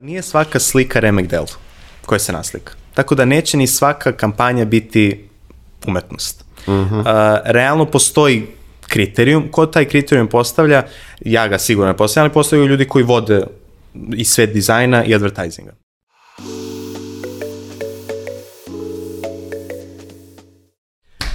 Nije svaka slika remek delo koja se naslika. Tako da neće ni svaka kampanja biti umetnost. Uh -huh. uh, realno postoji kriterijum. Ko taj kriterijum postavlja, ja ga sigurno ne postavljam, ali postavljaju ljudi koji vode i svet dizajna i advertisinga.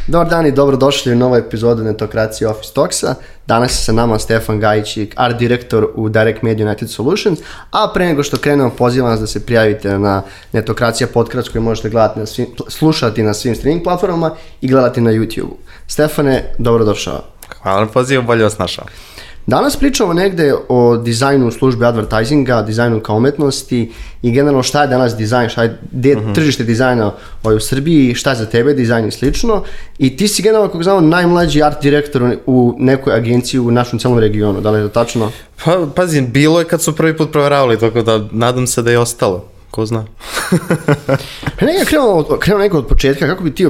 Dobar dan i dobrodošli u novu epizodu Netokracije Office Talksa. Danas je sa nama Stefan Gajić, art direktor u Direct Media United Solutions, a pre nego što krenemo pozivam vas da se prijavite na Netokracija podcast koji možete gledati na svim, slušati na svim streaming platformama i gledati na YouTube-u. Stefane, dobrodošao. Hvala na pozivu, bolje vas našao. Danas pričamo negde o dizajnu u službi advertisinga, dizajnu kao umetnosti i generalno šta je danas dizajn, šta je, gde je uh. -huh. tržište dizajna ovaj, u Srbiji, šta je za tebe dizajn i slično. I ti si generalno, kako znamo, najmlađi art direktor u nekoj agenciji u našem celom regionu, da li je to tačno? Pa, pazi, bilo je kad su prvi put proveravali, tako da nadam se da je ostalo ko zna. pa neka krenuo, krenuo neko od početka, kako bi ti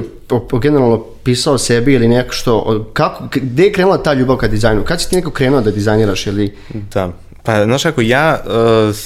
generalno pisao sebi ili neko što, kako, gde je krenula ta ljubav ka dizajnu? Kad si ti neko krenuo da dizajniraš ili... Da, pa znaš kako, ja, uh,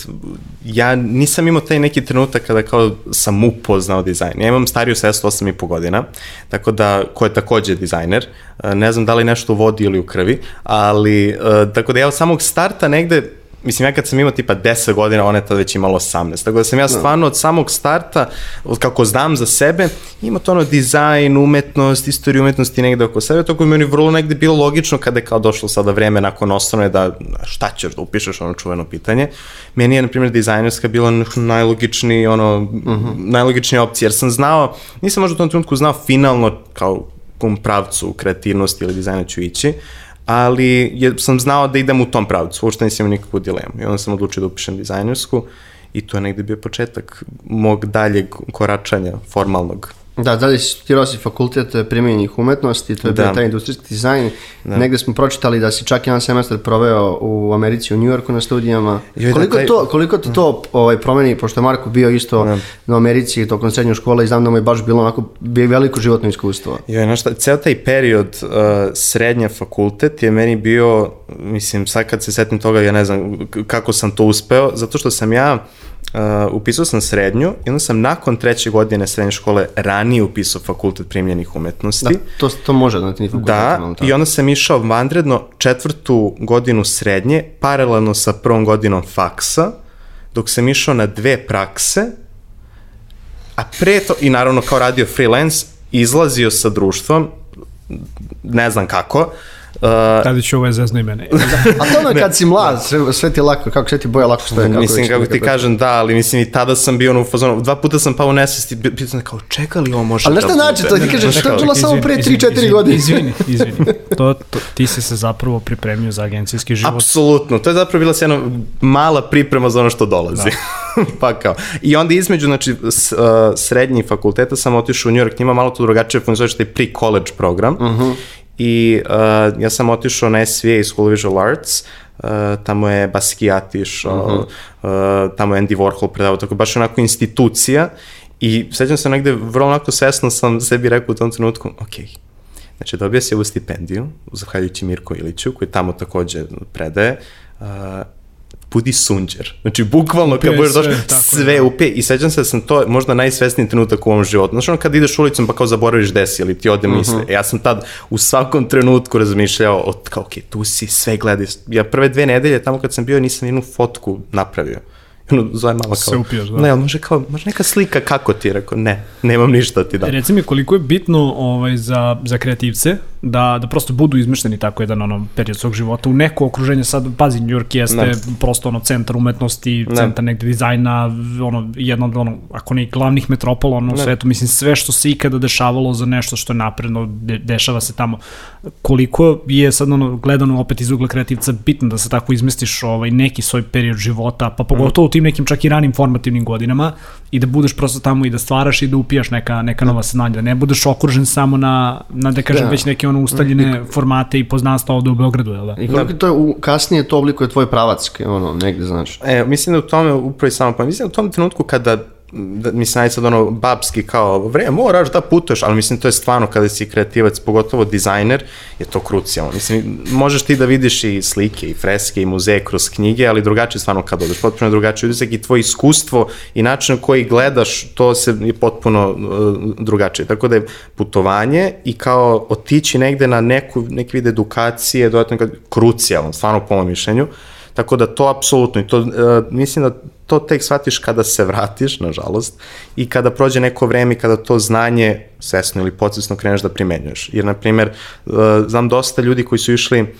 ja nisam imao taj neki trenutak kada kao sam upoznao dizajn. Ja imam stariju sestru 8 i po godina, tako da, ko je takođe dizajner, uh, ne znam da li nešto vodi ili u krvi, ali, uh, tako da ja od samog starta negde mislim, ja kad sam imao tipa 10 godina, ona je tad već imala 18. Tako da sam ja da. stvarno od samog starta, od kako znam za sebe, imao to ono dizajn, umetnost, istoriju umetnosti negde oko sebe, tako mi je vrlo negde bilo logično kada je kao došlo sada vreme nakon osnovne da šta ćeš da upišeš ono čuveno pitanje. Meni je, na primjer, dizajnerska bila najlogičniji, ono, uh mhm. -huh. najlogičnija opcija, jer sam znao, nisam možda u tom trenutku znao finalno kao kom pravcu kreativnosti ili dizajna ću ići, ali je, sam znao da idem u tom pravcu, uopšte nisam imao nikakvu dilemu. I onda sam odlučio da upišem dizajnersku i to je negde bio početak mog daljeg koračanja formalnog Da, dalje studirao si fakultet primjenjenih umetnosti, to je da. bio taj industrijski dizajn. Da. Negde smo pročitali da si čak jedan semestar proveo u Americi, u Njujorku na studijama. Joj, koliko, da, taj... to, koliko to, to ovaj, promeni, pošto je Marko bio isto da. na Americi tokom srednje škole i znam da mu je baš bilo onako bio veliko životno iskustvo. Joj, znaš šta, ceo taj period uh, srednja fakultet je meni bio, mislim, sad kad se setim toga, ja ne znam kako sam to uspeo, zato što sam ja Uh, upisao sam srednju i onda sam nakon treće godine srednje škole ranije upisao fakultet primljenih umetnosti. Da, to, to može da ti fakultet. Da, i onda sam išao vanredno četvrtu godinu srednje, paralelno sa prvom godinom faksa, dok sam išao na dve prakse, a pre to, i naravno kao radio freelance, izlazio sa društvom, ne znam kako, uh, Uh, Kada ću ovaj zezno imene. A to ono kad si mlad, sve, sve ti lako, kako sve ti boja lako stoje. Kako mislim, kako ti kažem, da, ali mislim i tada sam bio u fazonu, dva puta sam pao u nesvesti, pitao kao, čeka li ovo može ali da... Nešto znači, to ti kažeš, što je bilo samo pre 3-4 godine. Izvini, izvini. To, to, ti si se zapravo pripremio za agencijski život. Apsolutno, to je zapravo bila jedna mala priprema za ono što dolazi. Da. pa kao. I onda između, znači, s, uh, srednjih fakulteta sam otišao u New York, njima malo to drugačije funkcioniše taj pre-college program. Uh -huh i uh, ja sam otišao na SVA School of Visual Arts, uh, tamo je Basquiat išao, uh -huh. uh, tamo je Andy Warhol predavao, tako baš onako institucija i sećam se negde vrlo onako svesno sam sebi rekao u tom trenutku, ok, znači dobio si ovu stipendiju, zahvaljujući Mirko Iliću, koji tamo takođe predaje, uh, budi sunđer. Znači, bukvalno kad budeš došao, sve da. upe i sećam se da sam to možda najsvesniji trenutak u ovom životu. Znači, ono kad ideš ulicom pa kao zaboraviš desi ili ti ode misle. Uh mhm. -huh. Ja sam tad u svakom trenutku razmišljao o, kao, ok, tu si, sve gledaj. Ja prve dve nedelje tamo kad sam bio nisam jednu fotku napravio ono, zove mama kao, se upijaš, da. ne, može kao, može neka slika kako ti, rekao, ne, nemam ništa da ti da. Reci mi koliko je bitno ovaj, za, za kreativce da, da prosto budu izmešteni tako jedan ono, period svog života u neko okruženje, sad, pazi, New York jeste ne. prosto ono, centar umetnosti, ne. centar negde dizajna, ono, jedno od, ono, ako ne glavnih metropola ono, u svetu, mislim, sve što se ikada dešavalo za nešto što je napredno, de, dešava se tamo. Koliko je sad, ono, gledano opet iz ugla kreativca bitno da se tako izmestiš ovaj, neki svoj period života, pa pogotovo u tim nekim čak i ranim formativnim godinama i da budeš prosto tamo i da stvaraš i da upijaš neka, neka nova saznanja, da ne budeš okružen samo na, na da kažem, da. već neke ono ustaljene formate i poznanstva ovde u Beogradu, jel da? I koliko to je, u, kasnije to oblikuje tvoj pravac, ono, negde, znaš? E, mislim da u tome, upravo i samo, pa mislim da u tom trenutku kada da, mislim, ajde sad ono, babski kao, vreme, moraš da putuješ, ali mislim, to je stvarno kada si kreativac, pogotovo dizajner, je to krucijalno. Mislim, možeš ti da vidiš i slike, i freske, i muzeje kroz knjige, ali drugačije stvarno kad odeš, potpuno drugačije utisak i tvoje iskustvo i način na koji gledaš, to se je potpuno uh, drugačije. Tako da je putovanje i kao otići negde na neku, neki vid edukacije, dodatno krucijalno, stvarno po mojom mišljenju, Tako da to apsolutno, i to, uh, mislim da to tek shvatiš kada se vratiš, nažalost, i kada prođe neko vreme i kada to znanje svesno ili podsvesno kreneš da primenjuješ. Jer, na primer, uh, znam dosta ljudi koji su išli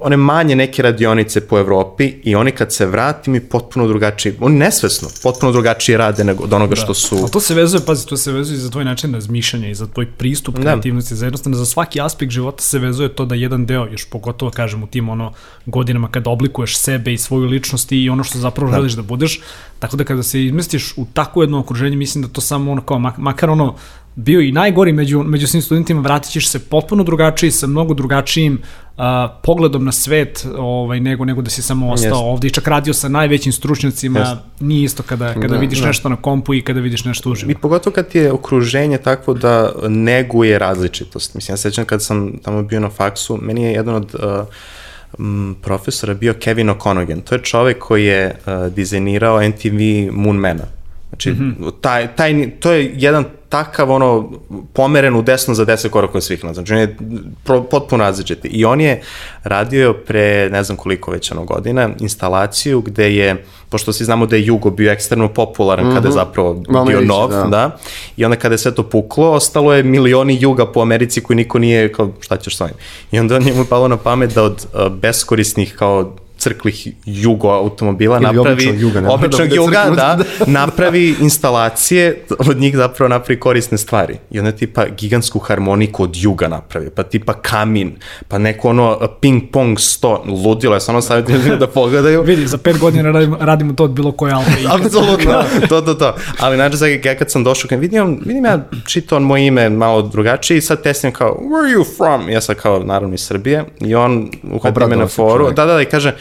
one manje neke radionice po Evropi i oni kad se vrati mi potpuno drugačiji, oni nesvesno, potpuno drugačije rade nego od onoga da. što su... A to se vezuje, pazi, to se vezuje za tvoj način razmišljanja i za tvoj pristup da. kreativnosti, za jednostavno za svaki aspekt života se vezuje to da jedan deo, još pogotovo kažem u tim ono godinama kada oblikuješ sebe i svoju ličnost i ono što zapravo da. želiš da budeš, tako da kada se izmestiš u takvo jedno okruženje, mislim da to samo ono kao, makar ono bio i najgori među, među svim studentima, vratit ćeš se potpuno drugačiji, sa mnogo drugačijim uh, pogledom na svet ovaj, nego, nego da si samo ostao yes. ovde i čak radio sa najvećim stručnjacima, yes. nije isto kada, kada da, vidiš da. nešto na kompu i kada vidiš nešto uživo. I pogotovo kad ti je okruženje takvo da neguje različitost. Mislim, ja sećam kad sam tamo bio na faksu, meni je jedan od uh, profesora bio Kevin O'Conogan. To je čovek koji je uh, dizajnirao NTV Moonmana. Znači, mm -hmm. taj, taj, to je jedan takav ono pomeren u desno za 10 koraka od svih nas. Znači on je pro, potpuno različit. I on je radio pre ne znam koliko već ono godina instalaciju gde je, pošto svi znamo da je Jugo bio ekstremno popularan mm -hmm. kada je zapravo Mama bio nov, da. da. I onda kada je sve to puklo, ostalo je milioni Juga po Americi koji niko nije kao šta ćeš s ovim. I onda on je mu palo na pamet da od uh, beskorisnih kao crklih jugo automobila Ili napravi običnog juga, ne, običnog da juga, da, napravi instalacije, od njih zapravo napravi korisne stvari. I onda tipa gigantsku harmoniku od juga napravi, pa tipa kamin, pa neko ono ping pong sto, ludilo, ja samo savjetujem da pogledaju. Vidi, za pet godina radimo, radimo to od bilo koje alfa. Apsolutno, to, to, to. Ali znači, sad, ja kad sam došao, kad vidim, vidim ja čitao moje ime malo drugačije i sad testim kao, where are you from? Ja sam kao, naravno, iz Srbije. I on uhvati me na foru. Da, da, da, i kaže,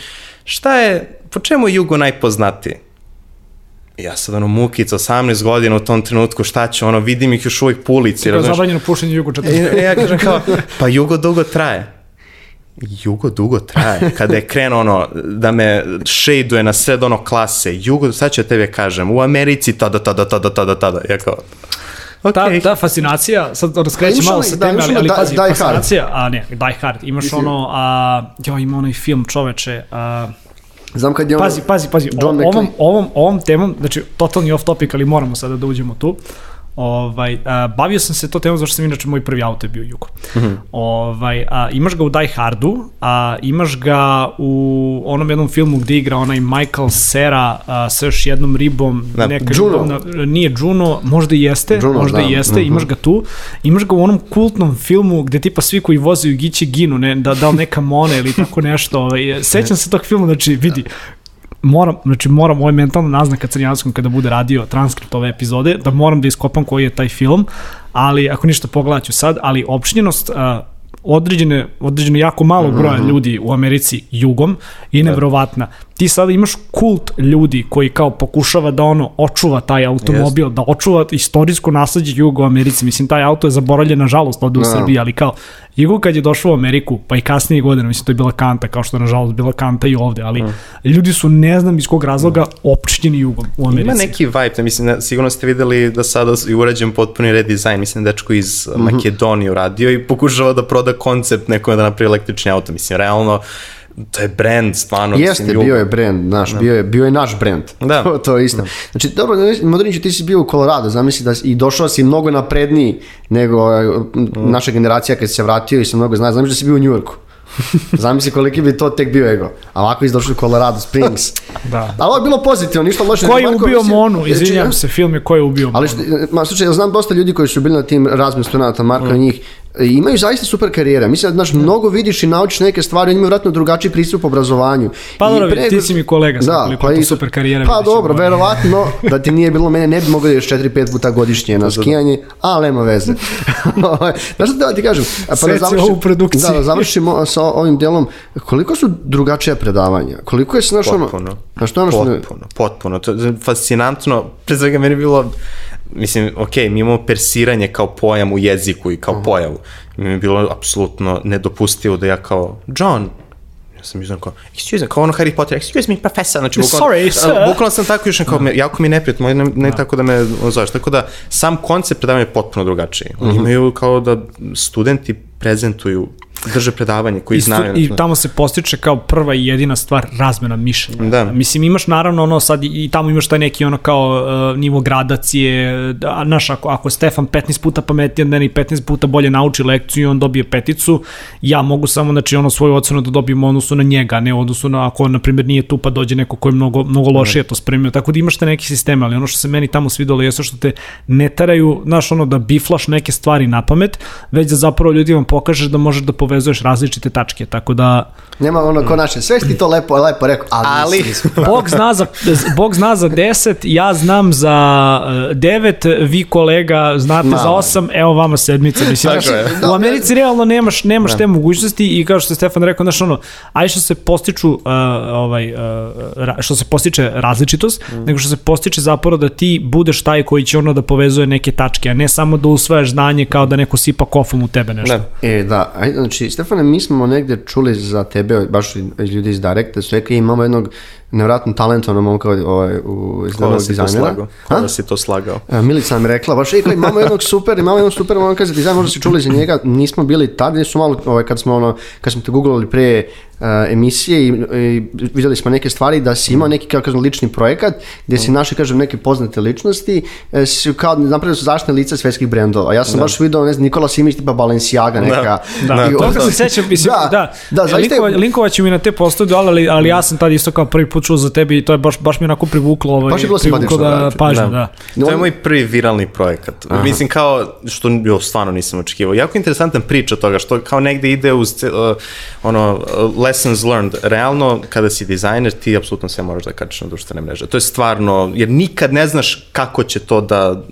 šta je, po čemu je Jugo najpoznatiji? ja sad ono mukica, 18 godina u tom trenutku, šta ću, ono, vidim ih još uvijek po ulici. Kao zabranjeno pušenje Jugo 40. E, ja kažem kao, pa Jugo dugo traje. Jugo dugo traje. Kada je krenuo ono, da me šejduje na sred ono klase, Jugo, sad ću tebe kažem, u Americi tada, tada, tada, tada, tada. Ja kao, Okay. Ta, ta fascinacija, sad skreći malo sa teme, ali, ali pazi, die fascinacija, hard. a ne, Die Hard, imaš Mislim. ono, a, jo, ima onaj film čoveče, a, Znam kad je ono... Pazi, pazi, pazi, John o, ovom, ovom, ovom temom, znači, totalni off topic, ali moramo sada da uđemo tu. Ovaj, a, bavio sam se to temom zašto sam inače moj prvi auto je bio Jugo. Mm -hmm. ovaj, a, imaš ga u Die Hardu, a imaš ga u onom jednom filmu gde igra onaj Michael Cera a, sa još jednom ribom. Da, neka Juno. Ribom, nije Juno, možda i jeste, Juno, možda da. i jeste, mm -hmm. imaš ga tu. Imaš ga u onom kultnom filmu gde tipa svi koji vozaju giće ginu, ne, da, da li neka mona ili tako nešto. Ovaj, sećam se tog filma, znači vidi, moram, znači moram, ovo je mentalna naznaka crnjanskom kada bude radio transkript ove epizode, da moram da iskopam koji je taj film, ali ako ništa pogledat ću sad, ali opštinjenost uh, određene, određene jako malo broja mhm. ljudi u Americi jugom i da. nevrovatna ti sada imaš kult ljudi koji kao pokušava da ono očuva taj automobil, yes. da očuva istorijsko nasledđe Jugo Americi. Mislim, taj auto je zaboravljen, nažalost, ovde u no. Srbiji, ali kao Jugo kad je došao u Ameriku, pa i kasnije godine, mislim, to je bila kanta, kao što je nažalost bila kanta i ovde, ali mm. ljudi su, ne znam iz kog razloga, opčinjeni Jugom u Americi. Ima neki vibe, mislim, sigurno ste videli da sada je urađen potpuni redizajn, mislim, dečko iz mm -hmm. Makedonije uradio i pokušava da proda koncept nekome da napravi električni auto. Mislim, realno, to je brand, stvarno. Jeste, mislim, bio je brand, naš, da. bio, je, bio je naš brand. Da. To, to je isto. Da. Znači, dobro, Modriniću, ti si bio u Colorado, zamisli da i došao si mnogo napredniji nego mm. naša generacija kad se vratio i se mnogo zna. Zamisli da si bio u Njujorku. Zamisli koliki bi to tek bio ego. A ovako izdošli u Colorado Springs. da. A ovo je bilo pozitivno, ništa loše. Ko je ubio Monu? Izvinjam se, film je ko je ubio Ali, Monu. Ma, slučaj, ja znam dosta ljudi koji su bili na tim raznim studenta, Marko mm. njih, imaju zaista super karijere. Mislim da znaš, mnogo vidiš i naučiš neke stvari, oni imaju vratno drugačiji pristup obrazovanju. Pa I dobro, pre- ti si mi kolega, sad koliko je to super karijera. Pa dobro, verovatno da ti nije bilo mene, ne bi mogao još 4-5 puta godišnje na skijanje, ali nema veze. Ovaj, Znaš da ti kažem? Pa Seci ovu produkciju. Da, da završimo sa ovim delom. Koliko su drugačije predavanja? Koliko je, znaš, ono... Potpuno. Znaš, to je ono što... ne- Potpuno, potpuno. To je fascinantno. Pre svega meni je bilo, mislim, ok, mi imamo persiranje kao pojam u jeziku i kao pojavu. Mi je bilo apsolutno nedopustivo da ja kao, John, ja sam izdan kao, excuse me, kao ono Harry Potter, excuse me, profesor, znači bukvalno, Sorry, sir. bukvalno sam tako još kao, me, jako mi je neprijatno, moj ne, ne tako da me zoveš, tako da sam koncept predavanja je potpuno drugačiji. Oni imaju kao da studenti prezentuju, drže predavanje koji I, stu, znaju. I tamo se postiče kao prva i jedina stvar razmena mišljenja. Da. Mislim, imaš naravno ono sad i, tamo imaš taj neki ono kao uh, nivo gradacije, da, znaš, ako, ako Stefan 15 puta pametniji od mene i 15 puta bolje nauči lekciju i on dobije peticu, ja mogu samo, znači, ono svoju ocenu da dobijem u odnosu na njega, ne u odnosu na ako, on, na primjer, nije tu pa dođe neko ko je mnogo, mnogo lošije to spremio. Tako da imaš te neki sisteme, ali ono što se meni tamo svidalo jeste što te ne teraju, znaš, ono da biflaš neke stvari na pamet, već da zapravo ljudima pokažeš da možeš da povezuješ različite tačke, tako da Nema ono ko naše, sve ti to lepo, lepo rekao, ali, Ali-. Bog zna za, Bog zna za 10, ja znam za 9, vi kolega znate Malo. za 8, evo vama sedmica. Mislim, Tako znaš, je. u Americi realno nemaš, nemaš te mogućnosti i kao što je Stefan rekao, znaš ono, aj što se postiču, uh, ovaj, uh, što se postiče različitost, nego što se postiče zapravo da ti budeš taj koji će ono da povezuje neke tačke, a ne samo da usvajaš znanje kao da neko sipa kofom u tebe nešto. Da. E, da, ajde, znači, Stefane, mi smo negde čuli za tebe, baš ljudi iz Directa, su rekli imamo jednog nevratno talentovnog momka ovaj, u izglednog vas si to dizajnera. slagao? Ko A? vas si to slagao? E, Milica nam je rekla, baš kao, imamo jednog super, imamo jednog super momka za dizajn, možda si čuli za njega, nismo bili tad, nisu malo, ovaj, kad smo ono, kad smo te googlali pre uh, emisije i, i vidjeli smo neke stvari da si imao neki, kao kažem, lični projekat, gdje si našli, kažem, neke poznate ličnosti, e, si kao napravili su zaštne lica svetskih brendova. Ja sam baš vidio, ne znam, Nikola Simić, tipa Balenciaga neka. Da, I to onda- se sećam, mislim, da, da, da, da zaista je- linkova, linkovat ću mi na te postoje, ali, ali ja sam tad isto kao prvi put čuo za tebi i to je baš, baš mi onako privuklo, ovaj, Baš je bilo privuklo simpatično, da, da, pažnju, da. To je moj prvi viralni projekat. Mislim kao, što jo, stvarno nisam očekivao. Jako interesantan priča toga, što kao negde ide uz uh, ono, uh, lessons learned. Realno, kada si dizajner, ti apsolutno sve moraš da kačeš na društvene mreže. To je stvarno, jer nikad ne znaš kako će to da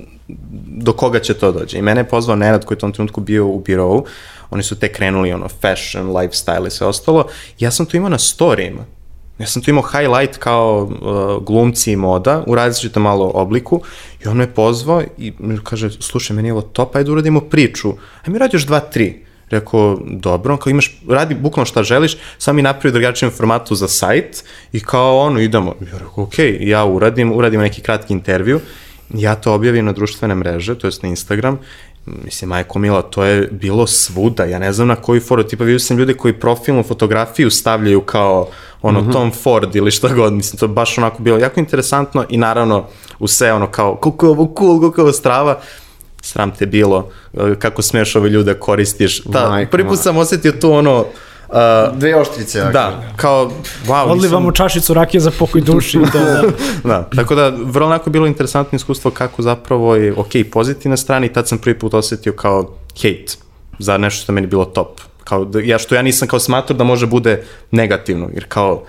do koga će to dođe. I mene je pozvao Nenad koji je u tom trenutku bio u birovu. Oni su tek krenuli ono fashion, lifestyle i sve ostalo. Ja sam to imao na storijima. Ja sam tu imao highlight kao uh, glumci i moda u različitom malo obliku i on me pozvao i kaže, slušaj, meni je ovo top, ajde uradimo priču. Ajde mi radi još dva, tri. Rekao, dobro, kao imaš, radi bukvalno šta želiš, sam mi napravi drugačijem formatu za sajt i kao ono, idemo. Ja rekao, ok, ja uradim, uradimo neki kratki intervju, ja to objavim na društvene mreže, to jest na Instagram, mislim, majko Mila, to je bilo svuda, ja ne znam na koji foru, tipa vidio sam ljude koji profilnu fotografiju stavljaju kao ono Mhm. Tom Ford ili šta god, mislim, to je baš onako bilo jako interesantno i naravno u sve ono kao, koliko je ovo cool, koliko je ovo strava, sram te bilo, eh, kako smeš ove ljude koristiš. Ta, prvi put sam osetio tu ono, uh, Dve oštrice. dakle. da, kao, wow, Odlivamo čašicu rakije za pokoj duši to, da. da, tako da vrlo onako bilo interesantno iskustvo kako zapravo je, ok, pozitivna strana i tad sam prvi put osetio kao hate za nešto što meni bilo top. Kao da, ja što ja nisam kao smatrao da može bude negativno, jer kao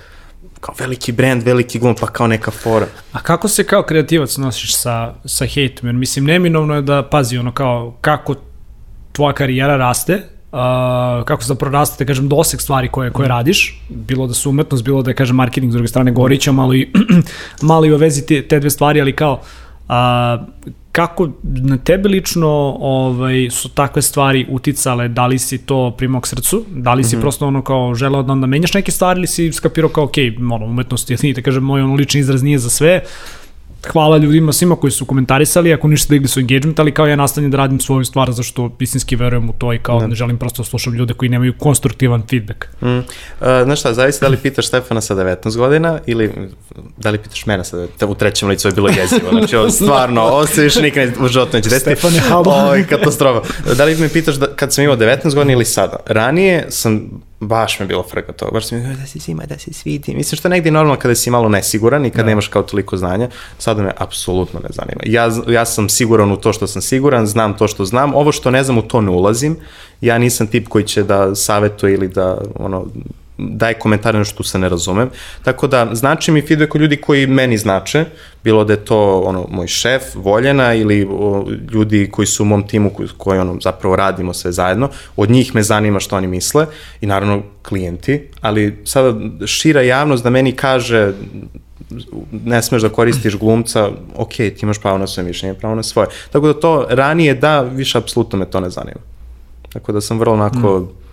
kao veliki brand, veliki glum, pa kao neka fora. A kako se kao kreativac nosiš sa, sa hejtom? Jer mislim, neminovno je da pazi ono kao kako tvoja karijera raste, uh, kako se zapravo raste, da kažem, doseg stvari koje, koje radiš, bilo da su umetnost, bilo da je, kažem, marketing s druge strane Gorića, malo i, malo i u vezi te, te dve stvari, ali kao, a, kako na tebe lično ovaj, su takve stvari uticale, da li si to primao k srcu, da li si mm -hmm. prosto ono kao želeo da onda menjaš neke stvari ili si skapirao kao, ok, ono, umetnost je, da kažem, moj ono lični izraz nije za sve, hvala ljudima svima koji su komentarisali, ako ništa digli su engagement, ali kao ja nastavljam da radim svoju stvar zašto istinski verujem u to i kao ne, ne želim prosto da slušam ljude koji nemaju konstruktivan feedback. Mm. Uh, znaš šta, zavisi da li pitaš Stefana sa 19 godina ili da li pitaš mene sa 19, u trećem licu je bilo jezivo, znači ovo stvarno, ovo se više nikad u životu neće desiti. Stefane, halo. Ovo je katastrofa. Da li me pitaš da, kad sam imao 19 godina ili sada? Ranije sam baš me je bilo frka to, baš mi da se svima, da se svidi. Mislim što je negdje normalno kada si malo nesiguran i kada da. nemaš kao toliko znanja, sada me apsolutno ne zanima. Ja, ja sam siguran u to što sam siguran, znam to što znam, ovo što ne znam u to ne ulazim, ja nisam tip koji će da savetuje ili da ono, daje komentare na što se ne razumem. Tako da, znači mi feedback od ljudi koji meni znače, bilo da je to ono, moj šef, Voljena ili o, ljudi koji su u mom timu koji, koji ono, zapravo radimo sve zajedno, od njih me zanima što oni misle i naravno klijenti, ali sada šira javnost da meni kaže ne smeš da koristiš glumca, ok, ti imaš pravo na svoje mišljenje, pravo na svoje. Tako da to ranije da, više apsolutno me to ne zanima. Tako da sam vrlo onako... Mm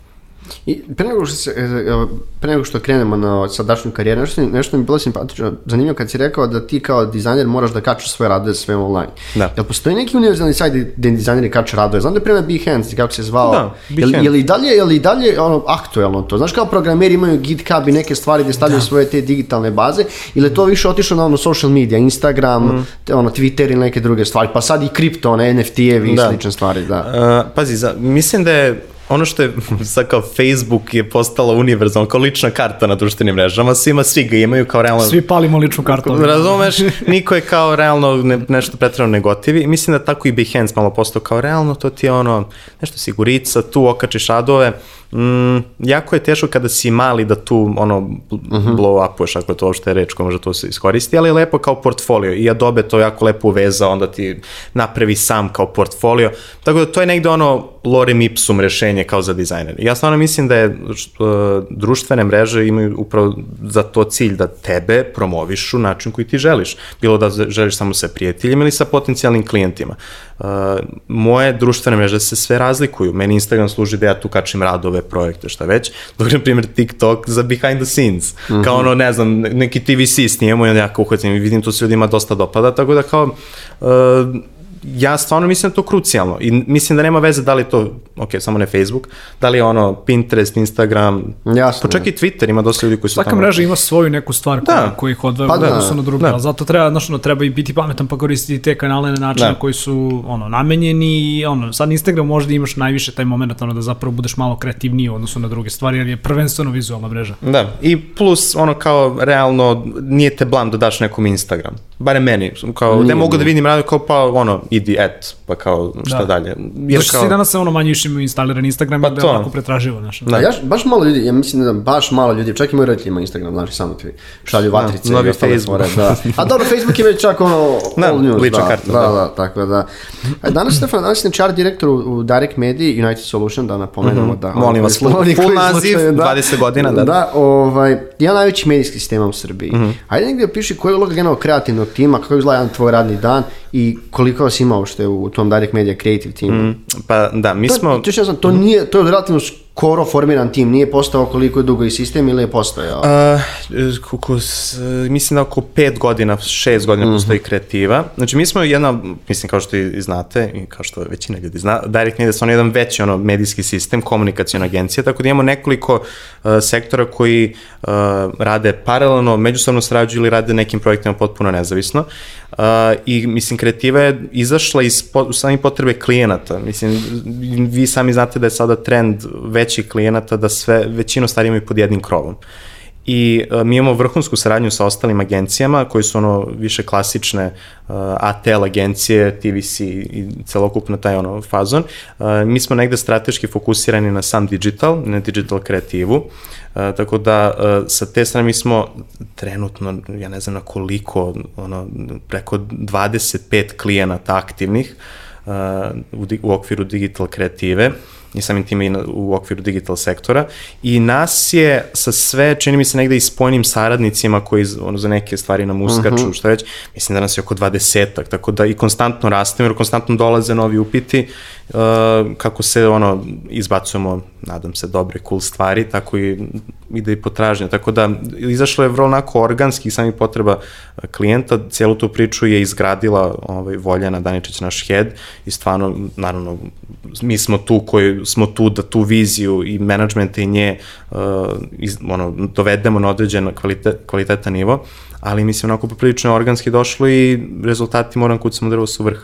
I pre nego što, se, e, e, pre nego što krenemo na sadašnju karijeru, nešto, nešto mi je bilo simpatično, zanimljivo kad si rekao da ti kao dizajner moraš da kačeš svoje radove sve online. Da. Jel postoji neki univerzalni sajt gde dizajneri kaču radove? Znam da je prema Behance, kako se zvao. Da, Behance. Je, je li dalje, je li dalje ono, aktuelno to? Znaš kao programeri imaju GitHub i neke stvari gde stavljaju da. svoje te digitalne baze ili je to više otišlo na ono social media, Instagram, mm. te, ono, Twitter ili neke druge stvari, pa sad i kripto, one NFT-evi i da. slične stvari. Da. Uh, pazi, za, mislim da je ono što je sad kao Facebook je postala univerzalna, kao lična karta na društvenim mrežama, svima svi ga imaju kao realno... Svi palimo ličnu kartu. Razumeš, niko je kao realno ne, nešto pretredno negotivi mislim da tako i Behance malo postao kao realno, to ti je ono, nešto sigurica, tu okačiš adove, mm, jako je teško kada si mali da tu ono uh mhm. -huh. blow upuješ ako to uopšte je reč koja može to se iskoristi, ali je lepo kao portfolio. I Adobe to jako lepo uveza, onda ti napravi sam kao portfolio, tako da to je negde ono lorem ipsum rešenje kao za dizajner. Ja stvarno mislim da je uh, društvene mreže imaju upravo za to cilj da tebe promovišu način koji ti želiš. Bilo da želiš samo sa prijateljima ili sa potencijalnim klijentima. Uh, moje društvene mreže se sve razlikuju. Meni Instagram služi da ja tu kačim radove, projekte, šta već. Dok, na primjer, TikTok za behind the scenes. Mm -hmm. Kao ono, ne znam, neki TVC snijemo i onda ja uhvatim i vidim to se ljudima dosta dopada, tako da kao uh, ja stvarno mislim da to krucijalno i mislim da nema veze da li to, ok, samo ne Facebook, da li je ono Pinterest, Instagram, Jasno, pa čak i Twitter ima dosta ljudi koji su Svaka tamo. Svaka mreža ima svoju neku stvar da. koja, koji ih odvaja pa, da, da, na druga, da. zato treba, znaš, ono, treba i biti pametan pa koristiti te kanale na način da. koji su ono, namenjeni i ono, sad Instagram možda imaš najviše taj moment ono, da zapravo budeš malo kreativniji u odnosu na druge stvari, jer je prvenstveno vizualna mreža. Da, i plus ono kao realno nije te blam da daš nekom Instagram, bare meni, kao, nije, ne mogu da vidim radio kao pa ono, idi, et, pa kao, šta da. dalje. Jer Zato kao... svi danas ono manje više imaju instaliran Instagram, pa da je onako pretraživo, znaš. Da. Ja, baš malo ljudi, ja mislim da baš malo ljudi, čak i moji roditelji ima Instagram, znaš, samo ti šalju da, vatrice da, i ostale fore, da. A dobro, Facebook je već čak ono, da, all news, lična da, karta, da, da, da, tako da. A danas, Stefan, danas je HR direktor u, u Direct Media United Solution, da napomenemo mm -hmm. da. Molim vas, full, full naziv, da, 20 godina, da. Da, ovaj, jedan najveći medijski sistema u Srbiji. Mm -hmm. Ajde negdje piši koja je uloga generalno kreativnog tima, kako izgleda jedan tvoj radni dan i koliko vas ima uopšte u tom Direct Media Creative teamu? Mm, pa da, mi to, smo... To, to, to, nije, to je relativno skoro formiran tim, nije postao koliko je dugo i sistem ili je postojao? Uh, kuku, mislim da oko pet godina, šest godina mm -hmm. postoji kreativa. Znači mi smo jedna, mislim kao što i znate, i kao što većina ljudi zna, Direct Media su ono jedan veći ono, medijski sistem, komunikacijona agencija, tako da imamo nekoliko uh, sektora koji uh, rade paralelno, međusobno srađuju ili rade nekim projektima potpuno nezavisno. Uh, I mislim kreativa je izašla iz po, samih potrebe klijenata. Mislim, vi sami znate da je sada trend većih klijenata da sve, većinu stvari imaju pod jednim krovom. I uh, mi imamo vrhunsku saradnju sa ostalim agencijama koji su ono više klasične uh, ATL agencije, TVC i celokupno taj ono fazon. Uh, mi smo negde strateški fokusirani na sam digital, na digital kreativu. Uh, tako da uh, sa te strane mi smo trenutno, ja ne znam na koliko, ono, preko 25 klijenata aktivnih uh, u, u okviru digital kreative i samim tim i na, u okviru digital sektora i nas je sa sve, čini mi se negde i spojnim saradnicima koji ono, za neke stvari nam uskaču, uh mhm. -huh. što već, mislim da nas je oko 20-ak, tako da i konstantno rastemo, jer konstantno dolaze novi upiti, uh, kako se ono, izbacujemo, nadam se, dobre, cool stvari, tako i ide i potražnja, tako da izašlo je vrlo onako organski sami potreba klijenta, cijelu tu priču je izgradila ovaj, Voljana Daničić, naš head, i stvarno, naravno, mi smo tu koji smo tu da tu viziju i menadžmenta i nje uh, iz, ono, dovedemo na određen kvalitet, kvalitetan nivo, ali mislim onako poprilično organski došlo i rezultati moram kucamo drvo su vrh.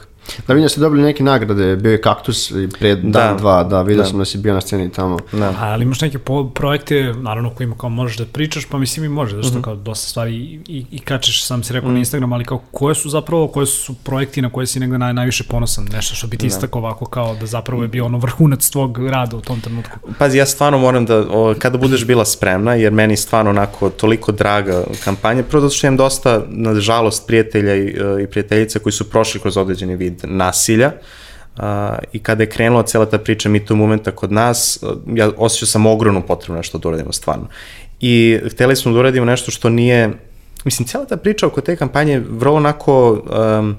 Da vidim da ste dobili neke nagrade, bio je Kaktus i pre dan, Da. dva, da, vidio Da. sam da si bio na sceni tamo. Da. A, ali imaš neke po, projekte, naravno kojima kao možeš da pričaš, pa mislim i može, zašto kao dosta stvari i, i, i kačeš, sam si rekao na Instagram, ali kao koje su zapravo, koje su projekti na koje si negde naj, najviše ponosan, nešto što bi ti istakao ovako kao da zapravo je bio ono vrhunac tvog rada u tom trenutku. Pazi, ja stvarno moram da, o, kada budeš bila spremna, jer meni stvarno onako toliko draga kampanja, prvo zato što imam dosta, nažalost, prijatelja i, e, i prijateljica koji su prošli kroz određeni vid nasilja, a, i kada je krenula cela ta priča Me Too momenta kod nas, ja osjećao sam ogromnu potrebu nešto da uradimo stvarno. I hteli smo da uradimo nešto što nije, mislim, cela ta priča oko te kampanje je vrlo onako, um,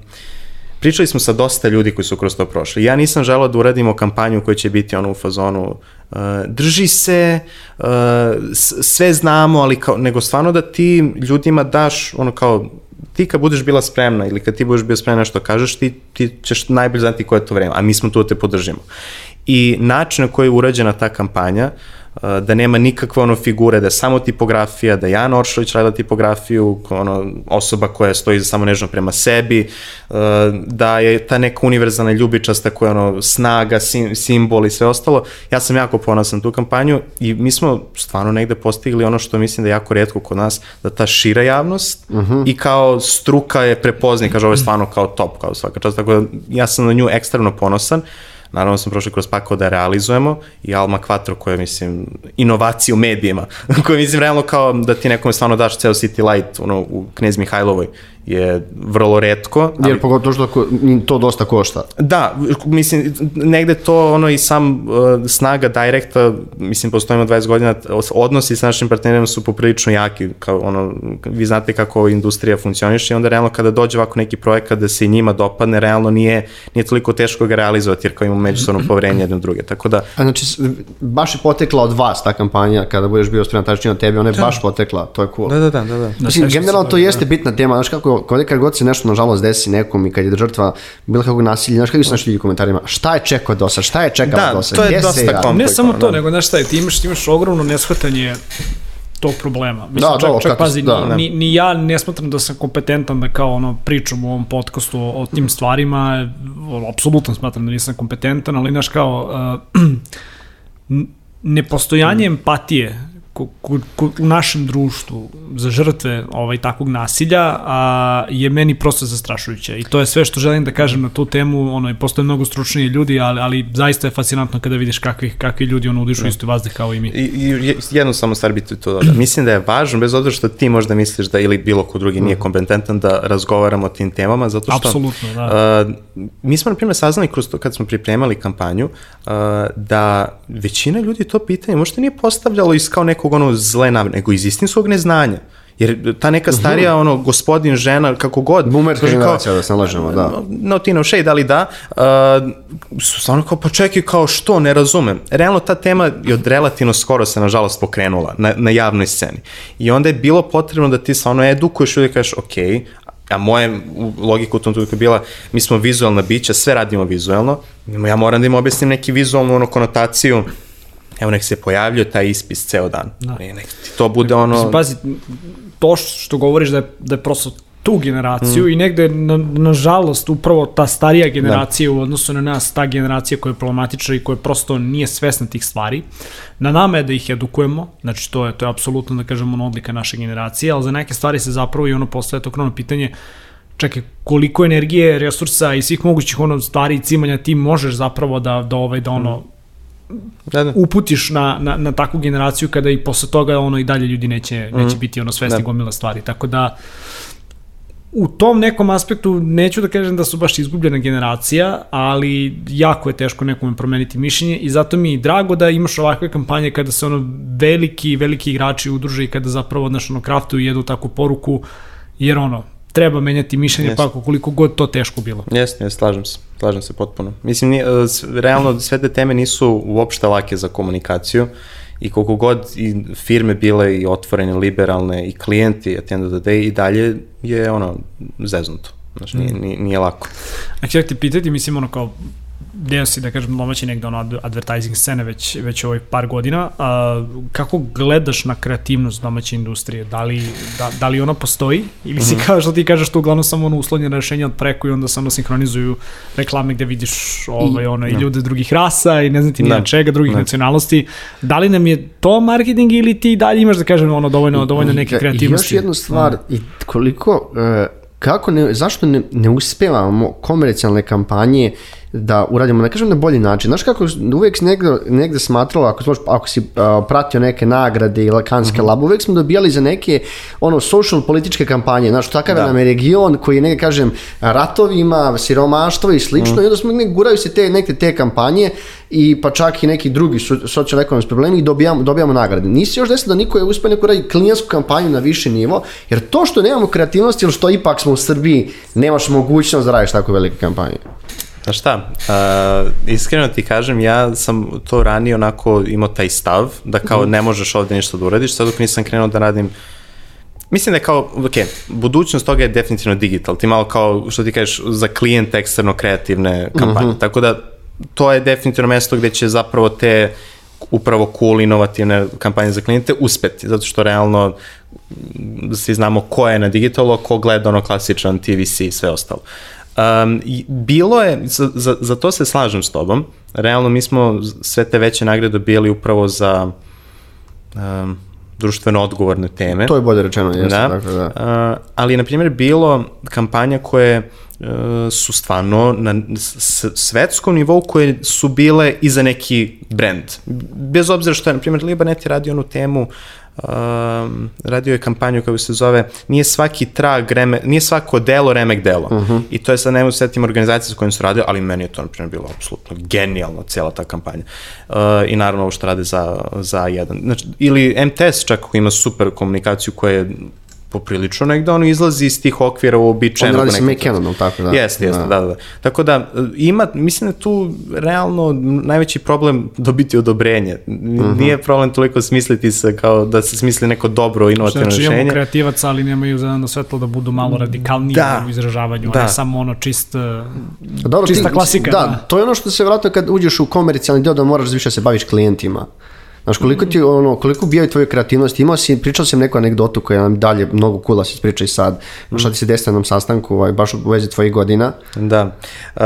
pričali smo sa dosta ljudi koji su kroz to prošli. Ja nisam želeo da uradimo kampanju koja će biti ono u fazonu uh, drži se, uh, sve znamo, ali kao, nego stvarno da ti ljudima daš ono kao ti kad budeš bila spremna ili kad ti budeš bio spremna nešto kažeš, ti, ti ćeš najbolje znati koje je to vreme, a mi smo tu da te podržimo. I način na koji je urađena ta kampanja, uh, da nema nikakve ono figure, da je samo tipografija, da je Jan Oršović radila tipografiju, ono, osoba koja stoji samo nežno prema sebi, uh, da je ta neka univerzalna ljubičasta koja je ono, snaga, sim, simbol i sve ostalo. Ja sam jako ponosan tu kampanju i mi smo stvarno negde postigli ono što mislim da je jako redko kod nas, da ta šira javnost i kao struka je prepozni, kaže ovo je stvarno kao top, kao svaka čast, tako da ja sam na nju ekstremno ponosan. Naravno smo prošli kroz pakao da je realizujemo i Alma Quattro koja je, mislim, inovacija u medijima, koja je, mislim, realno kao da ti nekome stvarno daš ceo City Light ono, u Knez Mihajlovoj je vrlo redko. ali- Jer pogotovo što to dosta košta. Da, mislim, negde to ono i sam uh, snaga direkta, mislim, postojimo 20 godina, odnosi sa našim partnerima su poprilično jaki, kao ono, vi znate kako industrija funkcioniše i onda realno kada dođe ovako neki projekat da se i njima dopadne, realno nije, nije toliko teško ga realizovati jer kao imamo međusobno poverenje jedno druge, tako da, A znači, baš je potekla od vas ta kampanja, kada budeš bio spreman tačnije od tebe, ona je baš potekla, to je cool. da, da, da, da, da. Mislim, generalno to jeste bitna tema, znaš kako, kod kad god se nešto nažalost desi nekom i kad je žrtva bilo kakvog nasilja, znaš kako su naši ljudi u komentarima, šta je čekao do sad, šta je čekao Da, do sad, to je dosta ja? kom- Ne samo to, da. nego znaš šta je, ti imaš, ti imaš ogromno neshvatanje tog problema. Mislim, Da, čak, da, čak katas- pazi, da, da. ni, ni ja ne smatram da sam kompetentan da kao ono pričam u ovom podcastu o, o tim stvarima, apsolutno smatram da nisam kompetentan, ali znaš kao uh, nepostojanje empatije ko, ko, u našem društvu za žrtve ovaj takvog nasilja a, je meni prosto zastrašujuće i to je sve što želim da kažem na tu temu ono i postoje mnogo stručniji ljudi ali ali zaista je fascinantno kada vidiš kakvi kakvi ljudi ono udišu isti vazduh kao i mi I, i jednu samo stvar bi tu to dodao. Mislim da je važno, bez obzira što ti možda misliš da ili bilo ko drugi nije kompetentan da razgovaramo o tim temama, zato što... Apsolutno, da. Uh, mi smo, na primjer, saznali kroz to kad smo pripremali kampanju, uh, da većina ljudi to pitanje možda nije postavljalo iz kao nekog ono zle namere, nego iz istinskog neznanja. Jer ta neka starija, ono, gospodin, žena, kako god. Kao, generacija, da se ne lažemo, da. no ti no shade, ali da, uh, su stvarno kao, pa čekaj, kao što, ne razumem. Realno ta tema je od relativno skoro se, nažalost, pokrenula na, na javnoj sceni. I onda je bilo potrebno da ti stvarno edukuješ ljudi i kažeš, ok, a moje logika u tom trenutku je bila, mi smo vizualna bića, sve radimo vizualno, ja moram da im objasnim neki vizualnu ono, konotaciju, evo nek se pojavljuje taj ispis ceo dan. Da. Nek ti to bude ono... Mislim, pazi, to što govoriš da je, da je prosto tu generaciju mm. i negde, na, nažalost, upravo ta starija generacija da. u odnosu na nas, ta generacija koja je problematična i koja prosto nije svesna tih stvari, na nama je da ih edukujemo, znači to je, to je apsolutno, da kažemo, ono odlika naše generacije, ali za neke stvari se zapravo i ono postoje to krono pitanje, čekaj, koliko energije, resursa i svih mogućih ono stvari i cimanja ti možeš zapravo da, da, ovaj, da ono, da, da. uputiš na, na, na takvu generaciju kada i posle toga ono i dalje ljudi neće, neće Mhm. biti ono svesni Da. gomila stvari. Tako da u tom nekom aspektu neću da kažem da su baš izgubljena generacija, ali jako je teško nekome promeniti mišljenje i zato mi je drago da imaš ovakve kampanje kada se ono veliki, veliki igrači udruže i kada zapravo znaš, ono, kraftuju jednu takvu poruku, jer ono, treba menjati mišljenje, Jeste. pa koliko god to teško bilo. Jeste, jeste, slažem se, slažem se potpuno. Mislim, nije, realno sve te teme nisu uopšte lake za komunikaciju i koliko god i firme bile i otvorene, liberalne i klijenti at the end of the day i dalje je ono zeznuto. Znači, nije, nije, nije lako. A htio te pitati, mislim, ono kao, deo si, da kažem, domaći negde ono advertising scene već, već ovaj par godina. A, kako gledaš na kreativnost domaće industrije? Da li, da, da li ona postoji? Ili si mm -hmm. kao što ti kažeš to uglavnom samo ono uslovljeno rešenje od preko i onda samo sinhronizuju reklame gde vidiš ovaj, ono, i, i ljude drugih rasa i ne znam ti ni čega, drugih ne. nacionalnosti. Da li nam je to marketing ili ti dalje imaš da kažem ono dovoljno, dovoljno neke kreativnosti? I još jednu stvar, mm. i koliko, uh, kako ne, zašto ne, ne uspevamo komercijalne kampanje da uradimo, ne kažem na bolji način. Znaš kako uvijek si negde, negde smatralo, ako, ako si uh, pratio neke nagrade i lakanske uh mhm. -huh. lab, uvijek smo dobijali za neke ono, social političke kampanje. Znaš, takav da. nam je region koji je, negde kažem, ratovima, siromaštvo i slično, uh -huh. i onda smo negde, guraju se te, neke te kampanje i pa čak i neki drugi socioekonomski problemi i dobijamo, dobijamo nagrade. Nisi još desilo da niko je uspio neko radi klijentsku kampanju na viši nivo, jer to što nemamo kreativnosti ili što ipak smo u Srbiji, nemaš mogućnost da radiš tako velike kampanje. Znaš šta, uh, iskreno ti kažem, ja sam to ranije onako imao taj stav, da kao mm. ne možeš ovde ništa da uradiš, sad dok nisam krenuo da radim Mislim da je kao, ok, budućnost toga je definitivno digital, ti malo kao, što ti kažeš, za klijent eksterno kreativne kampanje, mm -hmm. tako da to je definitivno mesto gde će zapravo te upravo cool, inovativne kampanje za klijente uspeti, zato što realno svi znamo ko je na digitalu, ko gleda ono klasičan TVC i sve ostalo. Um, bilo je, za, za, za to se slažem s tobom, realno mi smo sve te veće nagrade dobijali upravo za um, društveno odgovorne teme. To je bolje rečeno, jeste. Da. Tako, da. Uh, ali, na primjer, bilo kampanja koje uh, su stvarno na svetskom nivou koje su bile i za neki brand. Bez obzira što je, na primjer, Libanet je radio onu temu um, radio je kampanju kako se zove nije svaki trag reme, nije svako delo remek delo. Uh mhm. -huh. I to je sad nemo setim organizacije sa kojim su radio, ali meni je to na primjer bilo apsolutno genijalno cijela ta kampanja. Uh, I naravno ovo što rade za, za jedan. Znači, ili MTS čak koji ima super komunikaciju koja je poprilično negde ono izlazi iz tih okvira uobičajenog. On radi sa McKinnonom, tako da. Jeste, jeste, da. da, da. Tako da ima, mislim da tu realno najveći problem dobiti odobrenje. Uh mhm. -huh. Nije problem toliko smisliti se kao da se smisli neko dobro inovativno znači, rešenje. Znači kreativac, ali nemaju za svetlo da budu malo radikalniji da. u izražavanju. Da. Ne samo ono čist, dobro, čista ti, klasika. Da, da, to je ono što se vratno kad uđeš u komercijalni deo da moraš više da se baviš klijentima. Znaš, koliko ti, ono, koliko bijaju tvoju kreativnost, imao si, pričao sam neku anegdotu koja nam dalje mnogo kula se ispriča i sad, mm. šta ti se desi na nam sastanku, ovaj, baš u vezi tvojih godina. Da. Uh,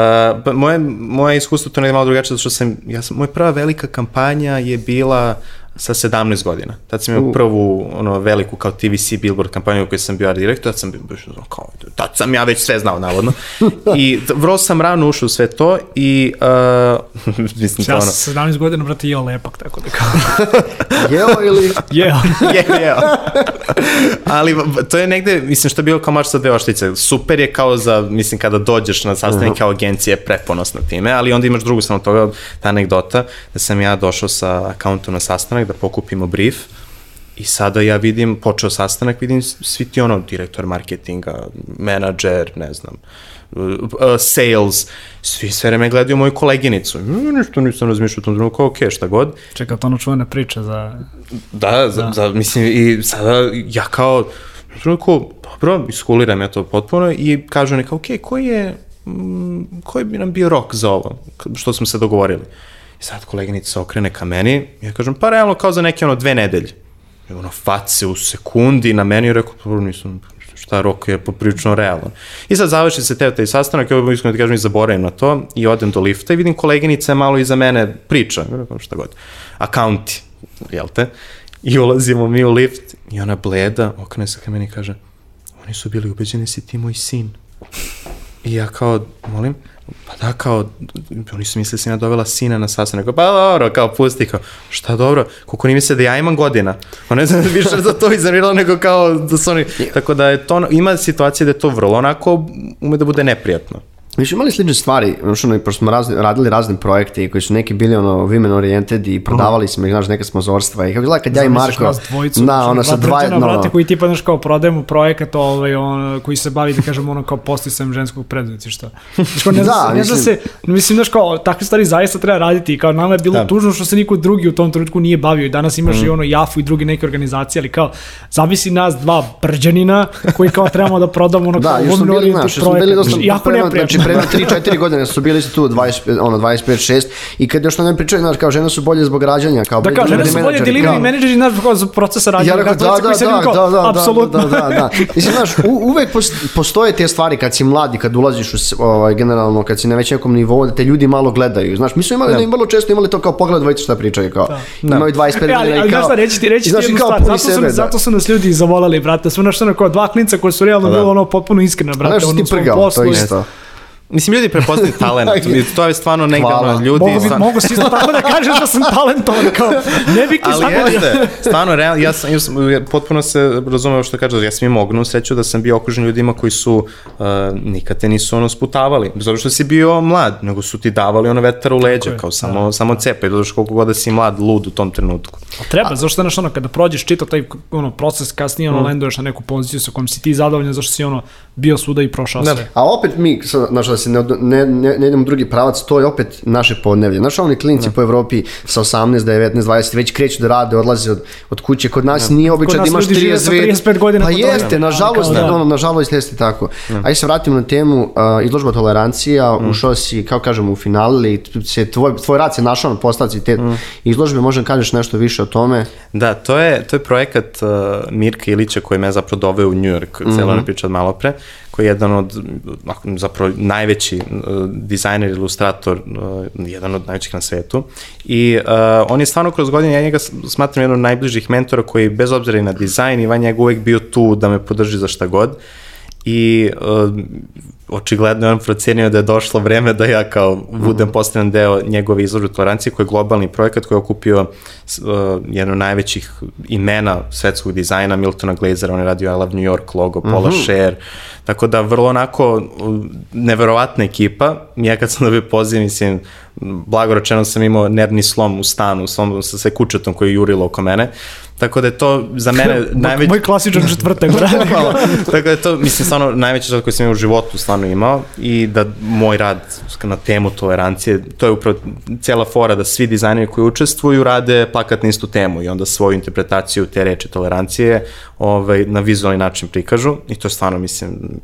pa moje, moje iskustvo to je malo drugačije, zato što sam, ja sam, moja prva velika kampanja je bila sa 17 godina. Tad sam imao prvu ono, veliku kao TVC billboard kampanju u kojoj sam bio art direktor, tad sam bio kao, tad sam ja već sve znao navodno. I vrlo sam rano ušao u sve to i uh, mislim ja to ono... Ja sam 17 godina, brate, jeo lepak, tako da kao... jeo ili... Jeo. jeo, jeo. Ali to je negde, mislim, što je bilo kao marš sa dve oštice. Super je kao za, mislim, kada dođeš na sastanak uh -huh. kao agencije, preponosna time, ali onda imaš drugu stranu toga, ta anegdota, da sam ja došao sa akauntom na sastanak sastanak, da pokupimo brief i sada ja vidim, počeo sastanak, vidim svi ti ono, direktor marketinga, menadžer, ne znam, uh, uh sales, svi sve vreme gledaju moju koleginicu. Mm, ništa nisam razmišljao u tom trenutku, ok, šta god. Čekaj, to ono čuvene priče za... Da, za, da. za, mislim, i sada ja kao, u trenutku, dobro, iskuliram ja to potpuno i kažu neka, ok, koji je, mm, koji bi nam bio rok za ovo, što smo se dogovorili? Sad koleginica se okrene ka meni, ja kažem, pa realno kao za neke ono dve nedelje. I ono, face u sekundi na meni i rekao, pa nisam, šta rok je poprilično realno. I sad završi se teo taj sastanak, ja iskreno da kažem i zaboravim na to, i odem do lifta i vidim koleginica malo iza mene priča, šta god, akaunti, jel te? I ulazimo mi u lift i ona bleda, okrene se ka meni i kaže, oni su bili ubeđeni si ti moj sin. I ja kao, molim, Pa da, kao, oni su mislili da sam ja dovela sina na sastanak. Pa dobro, kao pusti, kao, šta dobro, koliko ni misle da ja imam godina. Pa ne znam da više za to izaniralo nego kao da su oni, tako da je to, ima situacije da je to vrlo onako, ume da bude neprijatno. Mi smo imali slične stvari, znači, ono, pošto smo razni, radili razne projekte koji su neki bili ono women oriented i prodavali smo ih, znaš, neka smozorstva i kako gleda kad ja i Marko, dvojicu, na, ono sa dva, no, brate, koji tipa, znaš, kao prodajemo projekat ovaj, on, koji se bavi, da kažemo, ono, kao postisam ženskog preduzetništva. Znači, ne, da, ne mislim, se, mislim, znaš, kao, takve stvari zaista treba raditi i kao nama je bilo da. tužno što se niko drugi u tom trenutku nije bavio i danas imaš mm. i ono Jafu i druge neke organizacije, ali kao, zavisi nas dva prđanina koji kao trebamo da prodamo ono da, kao women oriented projekat. Jako neprijatno pre 3-4 godine su bili tu 20, ono, 25-6 i kad još ne pričaju, znaš, kao žene su bolje zbog rađanja, kao Da kao, žene su bolje delivery menadžeri, znaš, kao za procesa rađanja. Ja rekao, da, da, da, da, da, apsolutno. Da, da, da, da. Mislim, znaš, u, uvek postoje te stvari kad si mladi, kad ulaziš u, ovaj, generalno, kad si na već nekom nivou, da te ljudi malo gledaju. Znaš, mi smo imali, da. da vrlo često imali to kao pogled, dvojte šta pričaju, kao, da. imaju 25 godina ali, ali, i kao... Ali, reći ti, reći ti jednu stvar, zato su, sebe, zato su nas ljudi zavolali, brate, su naš ono kao dva klinca koji su realno da. bilo ono potpuno iskrena, brate, ono u svom poslu. To isto. Mislim, ljudi prepoznaju talent. to je stvarno negdje ljudi... Mogu, stvarno... mogu si isto tako da kažeš da sam talentovan, kao, ne bih ti Ali jeste, stvarno, realno, ja sam, ja sam, potpuno se razumeo što kažeš, ja sam imao ognu sreću da sam bio okružen ljudima koji su uh, nikad te nisu ono sputavali, bez obzira što si bio mlad, nego su ti davali ono vetar u leđa, kao samo, da. samo cepe, zato što koliko god da si mlad, lud u tom trenutku. A treba, A, zašto znaš ono, kada prođeš čito taj ono, proces, kasnije ono, mm. lenduješ na neku poziciju sa kojom si ti zadovoljan, zašto si ono, bio svuda i prošao ne. sve. A opet mi, znaš, da se ne, ne, ne, ne idemo u drugi pravac, to je opet naše podnevlje. Znaš, oni klinci po Evropi sa 18, 19, 20, već kreću da rade, odlaze od, od kuće. Kod nas ne. nije običaj da imaš 35, 35 godina. Pa jeste, nažalost, da. ono, nažalost jeste tako. Ne. Ajde se vratimo na temu, uh, izložba tolerancija, mm. ušao si, kao kažemo, u finale, se, tvoj, tvoj rad se našao na postavci te mm. izložbe, možda kažeš nešto više o tome? Da, to je, to je projekat uh, Mirka Ilića koji me zapravo doveo u New York, mm -hmm. celo priča od malo pre koji je jedan od, zapravo najveći uh, dizajner, ilustrator, uh, jedan od najvećih na svetu. I uh, on je stvarno kroz godine, ja njega smatram jednom od najbližih mentora koji bez obzira i na dizajn i van njega uvek bio tu da me podrži za šta god. I uh, očigledno je on procenio da je došlo vreme da ja kao budem postavljen deo njegove izložbe tolerancije koji je globalni projekat koji je okupio uh, jedno od najvećih imena svetskog dizajna Miltona Glazera, on je radio I Love New York logo, Paula mm -hmm. Scher, tako da vrlo onako neverovatna ekipa. Ja kad sam dobio poziv, mislim, blago rečeno sam imao nervni slom u stanu, slom sa sve kučetom koji je jurilo oko mene. Tako da je to za mene najveći... Moj klasičan četvrtak, brate. Tako da je to, mislim, stvarno najveći žal koji sam imao u životu stvarno imao i da moj rad na temu tolerancije, to je upravo cijela fora da svi dizajneri koji učestvuju rade plakat na istu temu i onda svoju interpretaciju te reči tolerancije ovaj, na vizualni način prikažu i to je stvarno, mislim,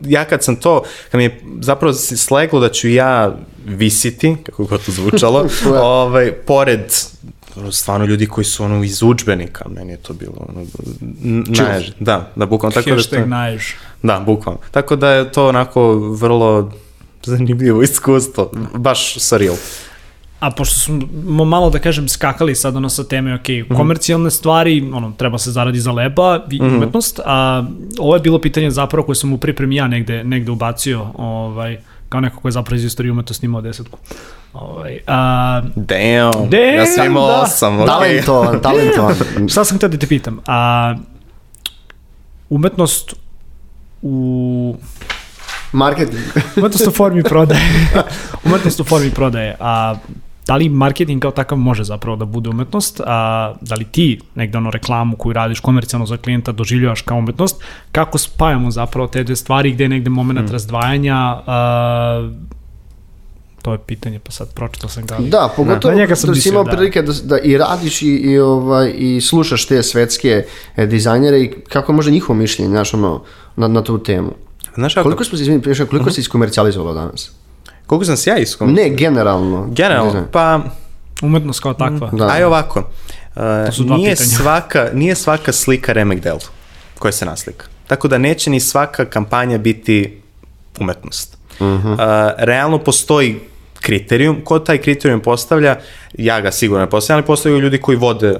ja kad sam to, kad mi je zapravo sleglo da ću ja visiti, kako god to zvučalo, ovaj, pored stvarno ljudi koji su ono iz učbenika, meni je to bilo ono, najž, da, da bukvalno. Tako Hashtag da to, najž. Da, bukvalno. Tako da je to onako vrlo zanimljivo iskustvo, baš surreal. A pošto smo malo, da kažem, skakali sad ono sa teme, ok, mm -hmm. komercijalne stvari, ono, treba se zaradi za leba i mm -hmm. umetnost, a ovo je bilo pitanje zapravo koje sam u pripremi ja negde, negde ubacio, ovaj, kao neko ko je zapravo iz istorije umetnosti imao desetku. Ovaj, a, damn, damn, ja sam imao da. osam, ok. Talentovan, talentovan. Šta sam htio da te pitam? A, umetnost u Marketing. umetnost u formi prodaje. umetnost u formi prodaje. A da li marketing kao takav može zapravo da bude umetnost, a da li ti negde ono reklamu koju radiš komercijalno za klijenta doživljavaš kao umetnost, kako spajamo zapravo te dve stvari gde je negde moment mm. razdvajanja, a, to je pitanje, pa sad pročitao sam ga. Da, pogotovo da, sam da si imao da. prilike da, da i radiš i, i, ovaj, i slušaš te svetske e, dizajnere i kako može njihovo mišljenje, znaš, ono, na, na tu temu. Znaš kako? Koliko smo se, izvini, koliko uh mhm. -huh. si iskomercijalizovalo danas? Koliko sam se ja iskom? Ne, generalno. Generalno, pa... Umetnost kao takva. Da. Aj ovako, uh, nije, pitanja. svaka, nije svaka slika remek delo koja se naslika. Tako da neće ni svaka kampanja biti umetnost. Uh -huh. uh, realno postoji kriterijum, ko taj kriterijum postavlja, ja ga sigurno ne postavljam, ali postavljaju ljudi koji vode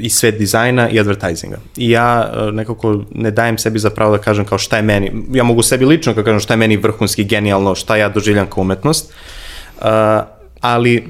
i svet dizajna i advertisinga. I ja e, nekako ne dajem sebi za pravo da kažem kao šta je meni, ja mogu sebi lično kao kažem šta je meni vrhunski, genijalno, šta ja doživljam kao umetnost, uh, ali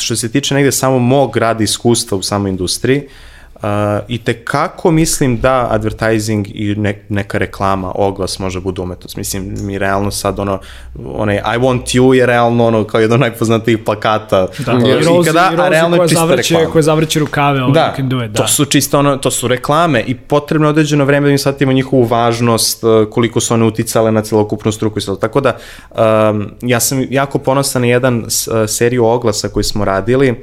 što se tiče negde samo mog rada iskustva u samoj industriji, uh, Uh, I te kako mislim da advertising i ne, neka reklama, oglas može bude umetnost. Mislim, mi realno sad ono, onaj I want you je realno ono kao jedno najpoznatijih plakata. Da, i, rozi, kada, i rozi a realno koje, zavrće, reklama. koje zavrće rukave, ovo da, can do it, da. to su čisto ono, to su reklame i potrebno određeno vreme da im shvatimo njihovu važnost, uh, koliko su one uticale na celokupnu struku i sve. Tako da, um, ja sam jako ponosan na jedan uh, seriju oglasa koji smo radili,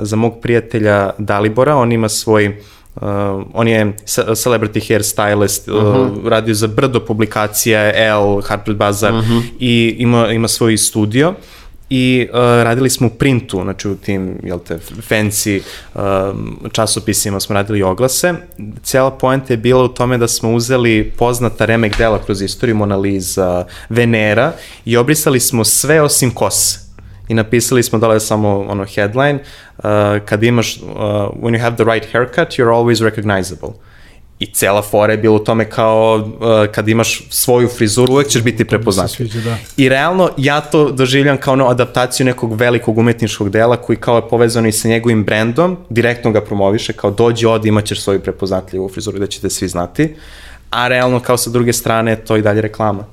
za mog prijatelja Dalibora, on ima svoj Uh, on je celebrity hairstylist, uh -huh. uh, radio za brdo publikacija, L, Harper Bazaar uh -huh. i ima, ima svoj studio i uh, radili smo u printu, znači u tim, jel te, fancy uh, časopisima smo radili oglase. Cijela poenta je bila u tome da smo uzeli poznata remek dela kroz istoriju Mona Lisa, Venera i obrisali smo sve osim kose i napisali smo dole samo ono headline, uh, kad imaš, uh, when you have the right haircut, you're always recognizable. I cela fora je bila u tome kao uh, kad imaš svoju frizuru uvek ćeš biti prepoznatljiv. Da. I realno ja to doživljam kao ono adaptaciju nekog velikog umetničkog dela koji kao je povezano i sa njegovim brendom, direktno ga promoviše, kao dođi od imaćeš svoju prepoznatljivu frizuru da ćete svi znati, a realno kao sa druge strane to i dalje reklama.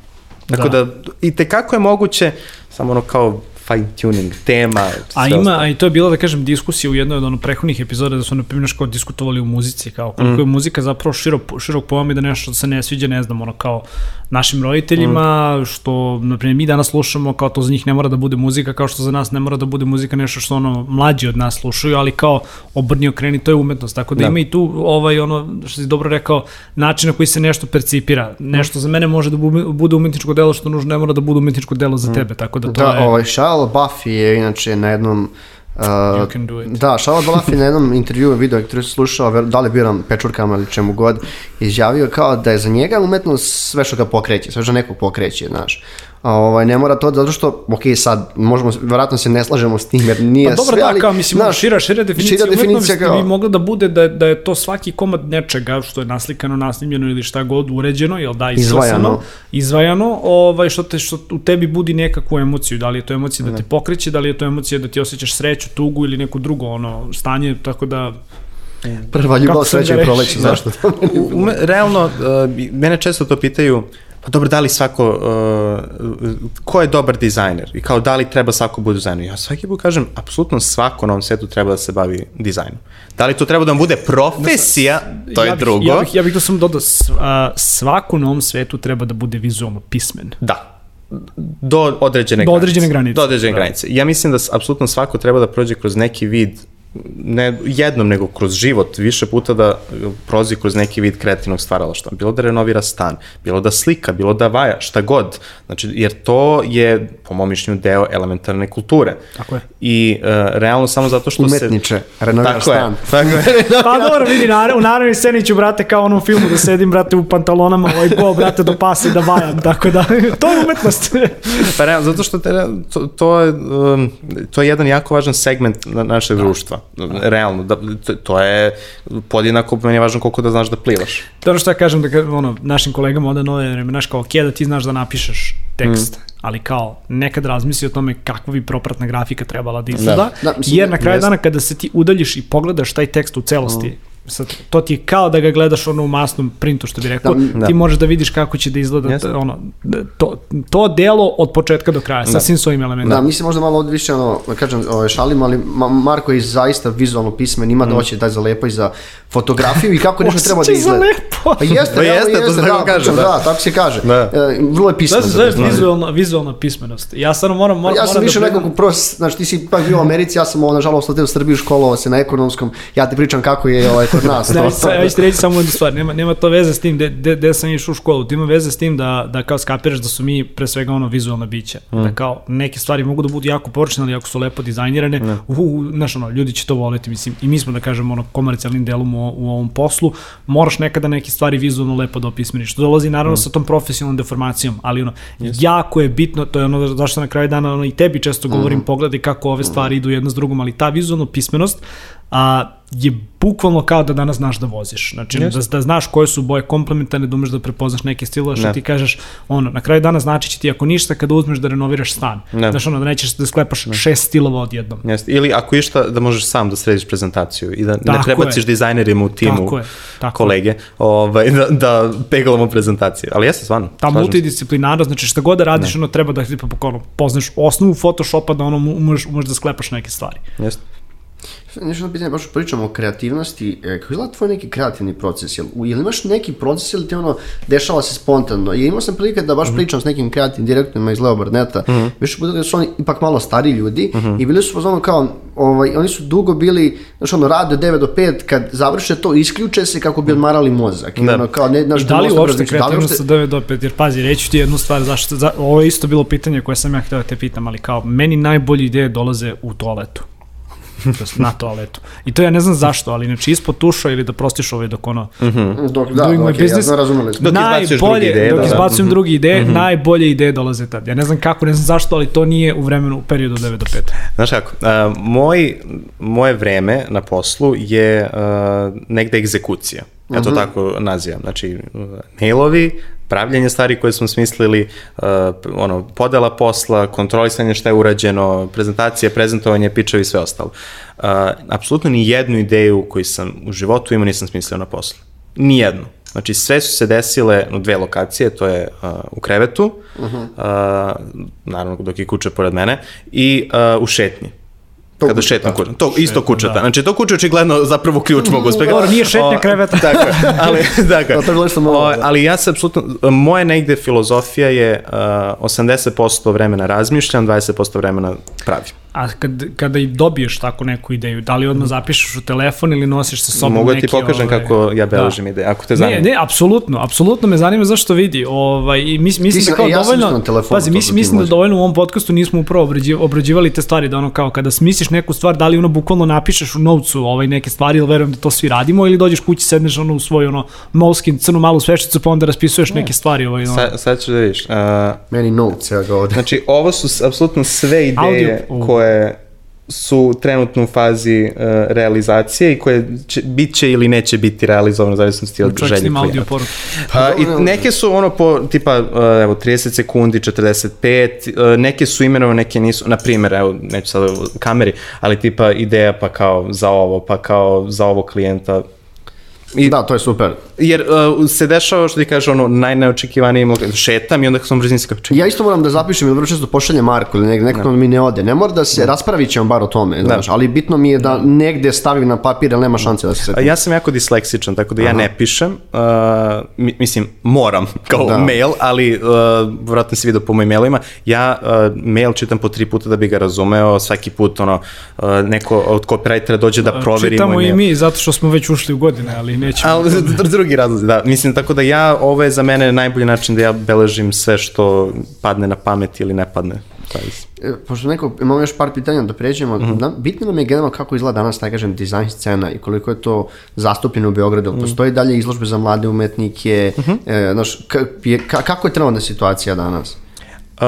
Tako da, da i tekako je moguće, samo ono kao fine tuning tema. A ima, ostalo. a i to je bilo da kažem diskusija u jednoj od ono prehodnih epizoda da su na primjer kao diskutovali u muzici kao koliko mm. je muzika zapravo širok širok pojam i da nešto se ne sviđa, ne znam, ono kao našim roditeljima, mm. što na primjer mi danas slušamo kao to za njih ne mora da bude muzika, kao što za nas ne mora da bude muzika nešto što ono mlađi od nas slušaju, ali kao obrni okreni to je umetnost. Tako da, da. ima i tu ovaj ono što si dobro rekao način na koji se nešto percipira. Nešto za mene može da bude umetničko delo što nužno ne mora da bude umetničko delo za mm. tebe, tako da to da, je ovaj Shia Buffy je inače na jednom Uh, you can do it. Da, Shia Buffy na jednom intervju video koji slušao, da li biram pečurkama ili čemu god, izjavio kao da je za njega umetnost sve što ga pokreće, sve što nekog pokreće, znaš. A ovaj, ne mora to, zato što, ok, sad, možemo, vjerojatno se ne slažemo s tim, jer nije pa dobro, sve, da, ali, kao, mislim, znaš, šira, šira definicija, šira definicija kao... bi mogla da bude da, da je to svaki komad nečega što je naslikano, nasnimljeno ili šta god uređeno, jel da, izvajano, izvajano ovaj, što, te, što u tebi budi nekakvu emociju, da li je to emocija da te da. pokreće, da li je to emocija da ti osjećaš sreću, tugu ili neko drugo ono, stanje, tako da Prva ljubav sreće i proleće, zašto? Da. u, u, realno, uh, mene često to pitaju, pa dobro, da li svako, uh, ko je dobar dizajner i kao da li treba svako bude dizajner? Ja svaki put kažem, apsolutno svako na ovom svetu treba da se bavi dizajnom. Da li to treba da vam bude profesija, to je ja bih, drugo. Ja bih, ja bih to sam dodao, svako na ovom svetu treba da bude vizualno pismen. Da, do određene do određene granice. Do određene da. granice. Ja mislim da apsolutno svako treba da prođe kroz neki vid ne jednom, nego kroz život, više puta da prozi kroz neki vid kreativnog stvaralaštva. Bilo da renovira stan, bilo da slika, bilo da vaja, šta god. Znači, jer to je, po mom mišljenju, deo elementarne kulture. Tako je. I uh, realno samo zato što Umetniče, se... renovira stan. Je, tako je. pa dobro, vidi, na, u naravni sceni ću, brate, kao onom filmu da sedim, brate, u pantalonama, ovaj go, brate, do pasa i da vajam, tako da, to je umetnost. pa realno, zato što te, to, to, je, um, to je jedan jako važan segment na našeg da. društva realno, da, to je podjednako, meni je važno koliko da znaš da plivaš. To ono što ja kažem da ono, našim kolegama onda nove vreme, znaš kao, ok, da ti znaš da napišeš tekst, mm. ali kao nekad razmisli o tome kakva bi propratna grafika trebala da izgleda, da. Da, mislim, jer na kraju jest. dana kada se ti udaljiš i pogledaš taj tekst u celosti, mm sad, to ti je kao da ga gledaš ono u masnom printu, što bi rekao, da, ti da. možeš da vidiš kako će da izgleda yes. ono, to, to delo od početka do kraja, sa svim svojim elementima. Da, mislim možda malo više, ono, da kažem, ovaj, šalim, ali Marko je zaista vizualno pismen, ima mm. da hoće da za lepo i za fotografiju i kako nešto treba da izgleda. za lepo. Pa jeste, pa jeste, jeste, to se tako kaže, da. da, tako se kaže. Da. E, vrlo je pismen. Da, da, vizualna, vizualna pismenost. Ja stvarno moram, moram, ja sam više da nekako prost, znači ti si pa bio u Americi, ja sam ovo, nažalost, u Srbiju školovao se na ekonomskom, ja ti pričam kako je ovaj kod nas. ja ću reći samo jednu stvar, nema, nema to veze s tim gde sam išao u školu, to ima veze s tim da, da kao skapiraš da su mi pre svega ono vizualna bića, mm. da kao neke stvari mogu da budu jako poručene, ali ako su lepo dizajnirane, mm. uh, znaš ono, ljudi će to voleti, mislim, i mi smo da kažemo ono komercijalnim delom u, u ovom poslu, moraš nekada neke stvari vizualno lepo da opismeniš, što dolazi naravno mm. sa tom profesionalnom deformacijom, ali ono, yes. jako je bitno, to je ono zašto na kraju dana ono, i tebi često govorim, mm. pogledaj kako ove stvari idu jedna s drugom, ali ta vizualna pismenost, a je bukvalno kao da danas znaš da voziš. Znači, yes. da, da znaš koje su boje komplementarne, da umeš da prepoznaš neke stilove, što ti kažeš, ono, na kraju dana znači će ti ako ništa kada uzmeš da renoviraš stan. Ne. Znaš, ono, da nećeš da sklepaš ne. šest stilova odjednom. Yes. Ili ako išta, da možeš sam da središ prezentaciju i da tako ne prebaciš je. dizajnerima u timu tako je. Tako kolege ovaj, da, da peglamo prezentaciju. Ali jeste, stvarno. Ta multidisciplinarno, znači šta god da radiš, ne. ono treba da tipa, ono, poznaš osnovu Photoshopa da ono umeš, umeš da sklepaš neke stvari. Jeste. Nešto na pitanje, baš pričamo o kreativnosti, e, kako izgleda tvoj neki kreativni proces? Jel, jel imaš neki proces ili ti ono dešava se spontano? I imao sam prilike da baš pričam s nekim kreativnim direktorima iz Leo Barneta, mm -hmm. više puta da su oni ipak malo stariji ljudi i bili su pozvano kao, ovaj, oni su dugo bili, znaš ono, rade od 9 do 5, kad završe to, isključe se kako bi odmarali mozak. I Da. ono, kao, ne, znaš, I da li uopšte da kreativnost sa 9 do 5, jer pazi, reći ti jednu stvar, zašto, za, ovo je isto bilo pitanje koje sam ja htio da te pitam, ali kao, meni najbolje ideje dolaze u toaletu. To jest na toaletu. I to ja ne znam zašto, ali znači ispod tuša ili da prostiš ovaj dok ono... Dok, da, doing my okej, business. ja, razumeli smo. Dok izbacuješ druge najbolje, ideje, dok da, da. izbacujem druge ideje, najbolje ideje dolaze tad. Ja ne znam kako, ne znam zašto, ali to nije u vremenu, u periodu od 9 do 5. Znaš kako, a, moj, moje vreme na poslu je a, negde egzekucija. Ja to tako nazivam. Znači, uh, mailovi, pravljenje stvari koje smo smislili, uh, ono, podela posla, kontrolisanje šta je urađeno, prezentacije, prezentovanje, pičevi i sve ostalo. Uh, apsolutno ni jednu ideju koju sam u životu imao nisam smislio na poslu. Ni jednu. Znači, sve su se desile u dve lokacije, to je uh, u krevetu, uh naravno dok je kuća pored mene, i uh, u šetnji. To Kada šetam kućem. To isto kućeta. da. Znači, to kuće je očigledno zapravo ključ mog uspeha. Dobro, nije šetnja kreveta. Tako je, ali, tako je. Da, to da. Ali ja se apsolutno, moje negde filozofija je uh, 80% vremena razmišljam, 20% vremena pravim. A kad, kada i dobiješ takvu neku ideju, da li odmah zapišeš u telefon ili nosiš sa sobom Mogu da neki... ti pokažem ovaj, kako ja beležim ideje, ako te zanima. Ne, ne, apsolutno, apsolutno me zanima zašto vidi. Ovaj, i mis, mislim si- da kao e, ja dovoljno, na telefonu, pazi, to mis, da ti mislim da dovoljno u ovom podcastu nismo upravo obrađivali, obrađivali te stvari, da ono kao kada smisliš neku stvar, da li ono bukvalno napišeš u novcu ovaj, neke stvari, ili verujem da to svi radimo, ili dođeš kući, sedneš ono u svoju ono, molskin, crnu malu svešticu, pa onda raspisuješ neke stvari. Ovaj, ono. Sa, sad ću da vidiš. Uh, Meni notes, evo ga ovde. Znači, ovo su apsolutno sve ideje Audio. U. koje su trenutno u fazi uh, realizacije i koje će, bit će ili neće biti realizovane u zavisnosti od Čovjek želje audio poruku. Pa, I neke su ono po tipa uh, evo 30 sekundi, 45, uh, neke su imenovane, neke nisu. Na primjer, evo neću sad u kameri, ali tipa ideja pa kao za ovo, pa kao za ovo klijenta. I, Da, to je super. Jer uh, se dešava što ti kažeš ono najneočekivaniji mo- šetam i onda sam brzinski čekaj. Ja isto moram da zapišem, jer vrlo često pošaljem Marku ili negde, nekako mi ne ode. Ne mora da se, raspravit ćemo bar o tome, znaš, ali bitno mi je da negde stavim na papir, jer nema šanse da se A setim. Ja sam jako disleksičan, tako da ja ne pišem. Uh, mi- mislim, moram kao Da. mail, ali uh, vratno si vidio po mojim mailima. Ja uh, mail čitam po tri puta da bi ga razumeo. Svaki put ono, uh, neko od copywritera dođe da proveri Čitamo moj i mail. mi, zato što smo već ušli u godine, ali nećemo. Ali dr- drugi razlozi, da. Mislim, tako da ja, ovo je za mene najbolji način da ja beležim sve što padne na pamet ili ne padne. Zavisi. E, Pošto neko, imamo još par pitanja da pređemo, Mhm. da, bitno nam je generalno kako izgleda danas, taj kažem, dizajn scena i koliko je to zastupljeno u Beogradu. Mhm. Postoji dalje izložbe za mlade umetnike, e, znaš, ka, je, ka, kako je trenutna situacija danas? Uh,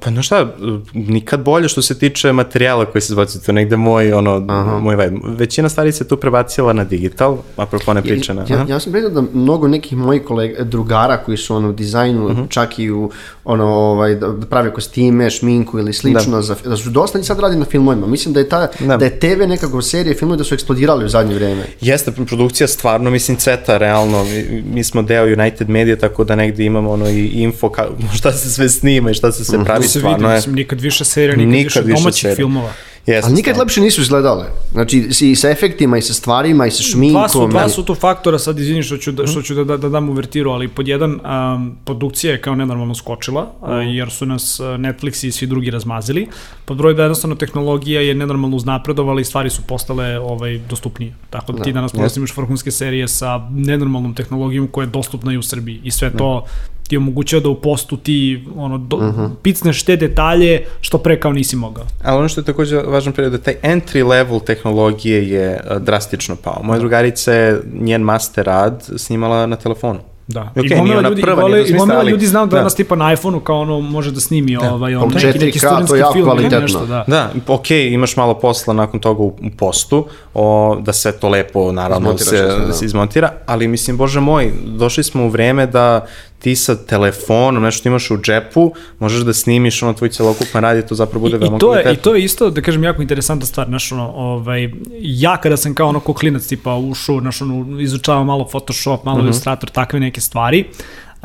pa no šta, nikad bolje što se tiče materijala koji se izbacuje, to negde moj, ono, moj vibe. Većina stvari se tu prebacila na digital, apropo ne priče na... Ja, aha. ja sam priznao da mnogo nekih mojih kolega, drugara koji su ono, u dizajnu, Mhm. čak i u ono, ovaj, da da prave kostime, šminku ili slično, da. Za, da su dosta njih sad radi na filmovima. Mislim da je, ta, da. Da. je TV nekako serije filmovi da su eksplodirali u zadnje vreme. Jeste, produkcija stvarno, mislim, cveta, realno. Mi, mi smo deo United Media, tako da negde imamo ono i info ka, šta se sve snima i šta se sve pravi, To se vidi, stvarno je. mislim, nikad više serija, nikad, Nikad više domaćih serija. filmova. Jeste, Ali nikad stvarno. lepše nisu izgledale. Znači, i sa efektima, i sa stvarima, i sa šminkom. Dva su, dva su tu faktora, sad izvini što ću, da, što ću da, da, da dam uvertiru, ali pod jedan, um, produkcija je kao nenormalno skočila, uh, jer su nas Netflix i svi drugi razmazili. Pod broj da jednostavno tehnologija je nenormalno uznapredovala i stvari su postale ovaj, dostupnije. Tako da, ti danas prosto imaš vrhunske serije sa nenormalnom tehnologijom koja je dostupna i u Srbiji. I sve to ti omogućava da u postu ti ono, do, picneš te detalje što pre kao nisi mogao. Ali ono što je takođe važan period da taj entry level tehnologije je a, drastično pao. Moja drugarica je njen master rad snimala na telefonu. Da. Okej, I gomila ljudi, prva, nije i gomila ali- ljudi znao da da. danas tipa na iPhone-u kao ono može da snimi ovaj on neki, neki 4K, to je studentski jako film ili kvalitetno. nešto, da. Da, ok, imaš malo posla nakon toga u, u postu, o, da sve to lepo, naravno, Izmontiraš se, sve, da. se izmontira, ali mislim, bože moj, došli smo u vreme da ti sa telefonom, nešto imaš u džepu, možeš da snimiš ono tvoj celokupan rad i to zapravo bude I, veoma je, I kvalitetno. to je isto, da kažem, jako interesantna stvar, znaš, ono, ovaj, ja kada sam kao ono ko klinac, tipa, ušao, znaš, ono, izučavao malo Photoshop, malo Mhm. Illustrator, takve neke stvari,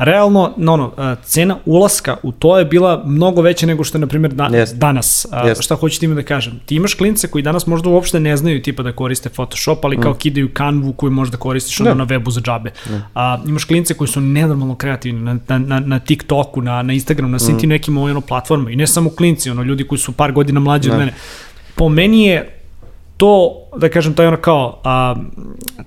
realno, no, no, cena ulaska u to je bila mnogo veća nego što je, na primjer, da, Jest. danas. Jest. šta hoću time da kažem? Ti imaš klince koji danas možda uopšte ne znaju tipa da koriste Photoshop, ali kao kidaju kanvu koju možda koristiš ono Mm. Da. na webu za džabe. A, imaš klince koji su nenormalno kreativni na, na, na, na TikToku, na, na Instagramu, na Mm. svim tim nekim ono, platformama. I ne samo klinci, ono, ljudi koji su par godina mlađi Da. od mene. Po meni je to, da kažem, taj ono kao, a,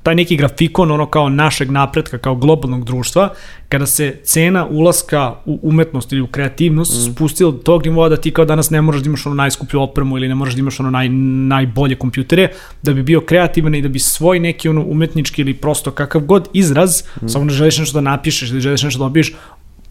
taj neki grafikon ono kao našeg napretka, kao globalnog društva, kada se cena ulaska u umetnost ili u kreativnost mm. spustila do tog nivoa da ti kao danas ne možeš da imaš ono najskuplju opremu ili ne možeš da imaš ono naj, najbolje kompjutere, da bi bio kreativan i da bi svoj neki ono umetnički ili prosto kakav god izraz, mm. samo da želiš nešto da napišeš ili želiš nešto da dobiješ,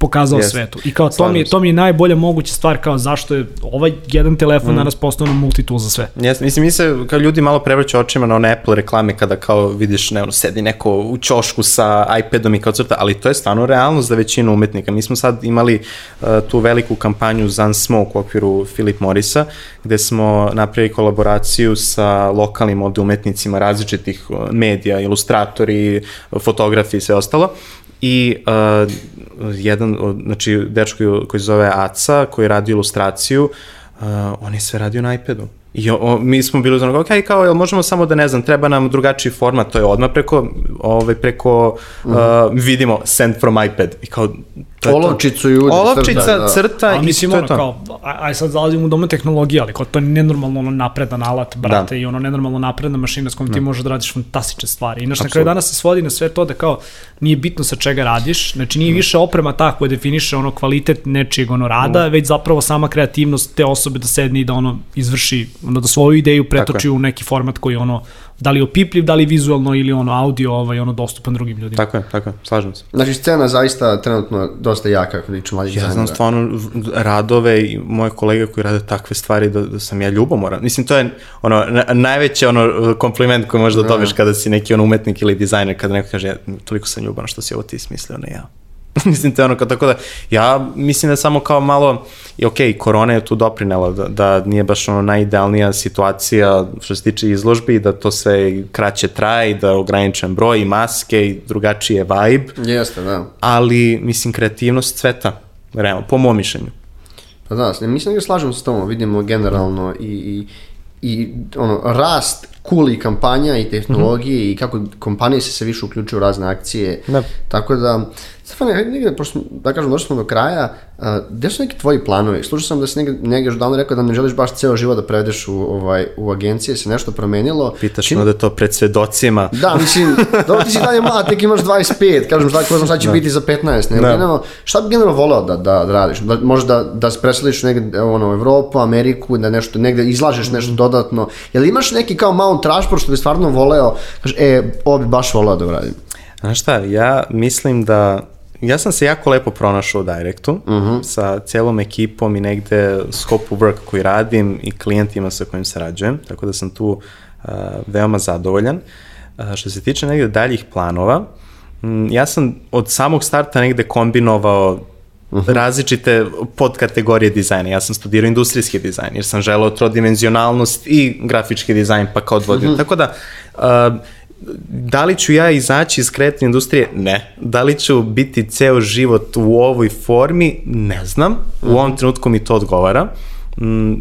pokazao Jeste. svetu. I kao to mi, je, to mi je najbolja moguća stvar kao zašto je ovaj jedan telefon mm. danas postao ono multitool za sve. Jes, mislim, mi se kao ljudi malo prevrću očima na one Apple reklame kada kao vidiš, ne, ono, sedi neko u ćošku sa iPadom i kao crta, ali to je stvarno realnost za većinu umetnika. Mi smo sad imali uh, tu veliku kampanju Zan Smoke u okviru Philip Morrisa, gde smo napravili kolaboraciju sa lokalnim ovde umetnicima različitih uh, medija, ilustratori, fotografi i sve ostalo. I uh, jedan, od, znači, dečko koji se zove Aca, koji radi ilustraciju, uh, on je sve radio na iPadu. I o, mi smo bili za ok, kao, jel možemo samo da ne znam, treba nam drugačiji format, to je odmah preko, ovaj, preko, uh, vidimo, send from iPad. I kao, to je. Olovčicu i udri, Olovčica, crta, da. crta Ali i mislim, to je to. kao, aj, sad zalazimo u domu tehnologije, ali kao to je nenormalno ono napredan alat, brate, Da. i ono nenormalno napredna mašina s kojom ti možeš da radiš fantastične stvari. I znaš, na kraju danas se svodi na sve to da kao nije bitno sa čega radiš, znači nije više oprema ta koja definiše ono kvalitet nečijeg ono rada, već zapravo sama kreativnost te osobe da sedne i da ono izvrši, ono da svoju ideju pretoči u neki format koji ono da li je opipljiv, da li vizualno ili ono audio, ovaj, ono dostupan drugim ljudima. Tako je, tako je, slažem se. Znači, scena zaista trenutno dosta jaka kod liču mladih Ja znam dizajnera. stvarno radove i moje kolege koji rade takve stvari da, da sam ja ljubomoran. Mislim, to je ono, na, najveći ono kompliment koji možeš da dobiješ kada si neki on umetnik ili dizajner, kada neko kaže, ja, toliko sam ljubavan što si ovo ti smislio, ne ja. mislim, to je ono, kao, tako da, ja mislim da samo kao malo, i okay, korona je tu doprinela, da, da nije baš ono najidealnija situacija što se tiče izložbi, da to sve kraće traje i da je ograničen broj i maske i drugačije vibe, Jeste, da. ali mislim kreativnost cveta, realno, po mom mišljenju. Pa da, mislim da ga slažem s tom, vidimo generalno i, i, i ono, rast cool kampanja i tehnologije mm -hmm. i kako kompanije se sve više uključuju u razne akcije. Da. Tako da, Stefane, hajde negde, pošto, da kažem, došli smo do kraja, a, gde su neki tvoji planovi? Slušao sam da si negde, negde još davno rekao da ne želiš baš ceo život da prevedeš u, ovaj, u agencije, se nešto promenilo. Pitaš me da je to pred svedocima. Da, mislim, dobro ti si dalje mlad, tek imaš 25, kažem šta, ko znam šta će biti za 15, ne, Da. generalno, šta bi generalno voleo da, da, da radiš? Da, možda da, da se preseliš negde, ono, u Evropu, Ameriku, da nešto, negde izlažeš nešto dodatno, jel imaš neki kao Mount Rushmore što bi stvarno voleo, kaže, e, ovo bi baš voleo da uradim. Znaš šta, ja mislim da ja sam se jako lepo pronašao u Directu uh -huh. sa celom ekipom i negde scope of work koji radim i klijentima sa kojim sarađujem, tako da sam tu uh, veoma zadovoljan. Uh, što se tiče negde daljih planova, m, ja sam od samog starta negde kombinovao Uh -huh. različite podkategorije dizajna. Ja sam studirao industrijski dizajn, jer sam želeo trodimenzionalnost i grafički dizajn, pa kao odvodio. Uh -huh. Tako da, uh, da li ću ja izaći iz kreativne industrije? Ne. Da li ću biti ceo život u ovoj formi? Ne znam. U ovom trenutku mi to odgovara. Mm,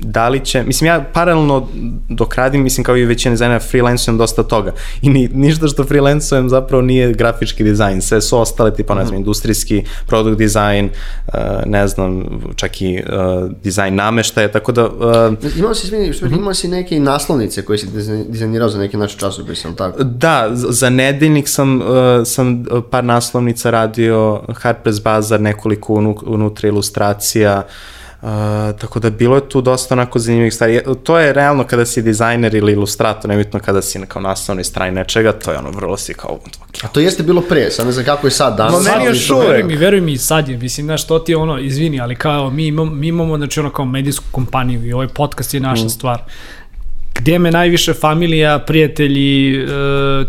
da li će, mislim ja paralelno dok radim, mislim kao i većina dizajnera freelancujem dosta toga. I ni, ništa što freelancujem zapravo nije grafički dizajn, sve su ostale tipa, ne znam, industrijski, product design, uh, ne znam, čak i uh, dizajn nameštaja, tako da... Uh, imao si, izvini, što, imao si neke naslovnice koje si dizajnirao za neki naš časopis, ali tako? Da, za nedeljnik sam, sam par naslovnica radio, Harper's Bazaar, nekoliko unutra ilustracija, Uh, tako da bilo je tu dosta onako zanimljivih stvari. To je realno kada si dizajner ili ilustrator, nebitno kada si na kao naslovnoj strani nečega, to je ono vrlo si kao... A to jeste bilo pre, sad ne znam kako je sad danas. Ma meni još uvek. Veruj mi, veruj mi i sad je, mislim, znaš, to ti je ono, izvini, ali kao mi imamo, mi imamo znači ono kao medijsku kompaniju i ovaj podcast je naša mm. stvar gdje me najviše familija, prijatelji, uh,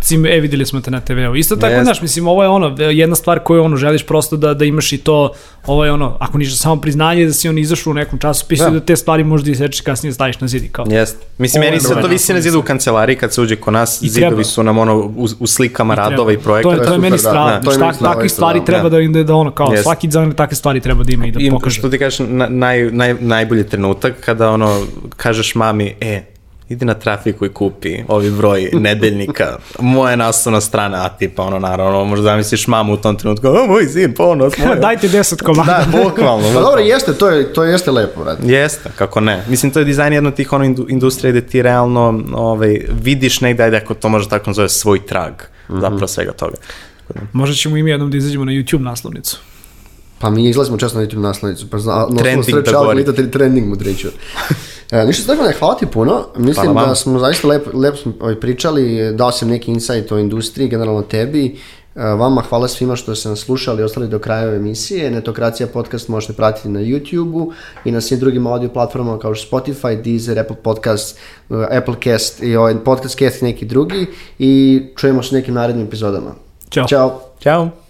cim, e, videli smo te na TV-u. Isto tako, znaš, mislim, ovo je ono, jedna stvar koju ono, želiš prosto da, da imaš i to, ovo je ono, ako ništa, samo priznanje da si on izašao u nekom časopisu Da. da. da te stvari možda i sečeš kasnije staviš na zidi, kao. Jeste. Mislim, je meni se to visi na zidu u kancelariji kad se uđe kod nas, I zidovi treba. su nam ono u, u slikama radova i To projekata. je, to je meni da. strava. Da, to je Da, meni tak, strava takve isto, stvari da. treba da, da, da ono, kao, Jeste. svaki dizajner takve stvari treba da ima i da I pokaže. što ti kažeš, na, naj, naj, najbolji trenutak kada ono, kažeš mami, e, idi na trafiku i kupi ovi broj nedeljnika, moja naslovna strana, a ti pa ono, naravno, možda zamisliš mamu u tom trenutku, o, moj sin, ponos, moj. Dajte 10 komada. Da, bukvalno. Pa dobro, jeste, to, je, to jeste lepo, brate. Jeste, kako ne. Mislim, to je dizajn jedna od tih ono indu, industrija gde ti realno ovaj, vidiš negde, ajde ako to može tako nazove, svoj trag, zapravo svega toga. Možda ćemo i mi jednom da izađemo na YouTube naslovnicu. Pa mi izlazimo često na YouTube naslovnicu, pa zna, no, Trending sreća, da ali trending mu treću. E, ništa Stefane, hvala ti puno. Mislim Hvala da vama. smo zaista lepo, smo ovaj, pričali, dao sam neki insight o industriji, generalno tebi. E, Vama hvala svima što ste nas slušali i ostali do kraja ove emisije. Netokracija podcast možete pratiti na YouTube-u i na svim drugim audio platformama kao što Spotify, Deezer, Apple Podcast, e, Apple Cast i ovaj podcast cast i neki drugi i čujemo se u nekim narednim epizodama. Ćao. Ćao. Ćao!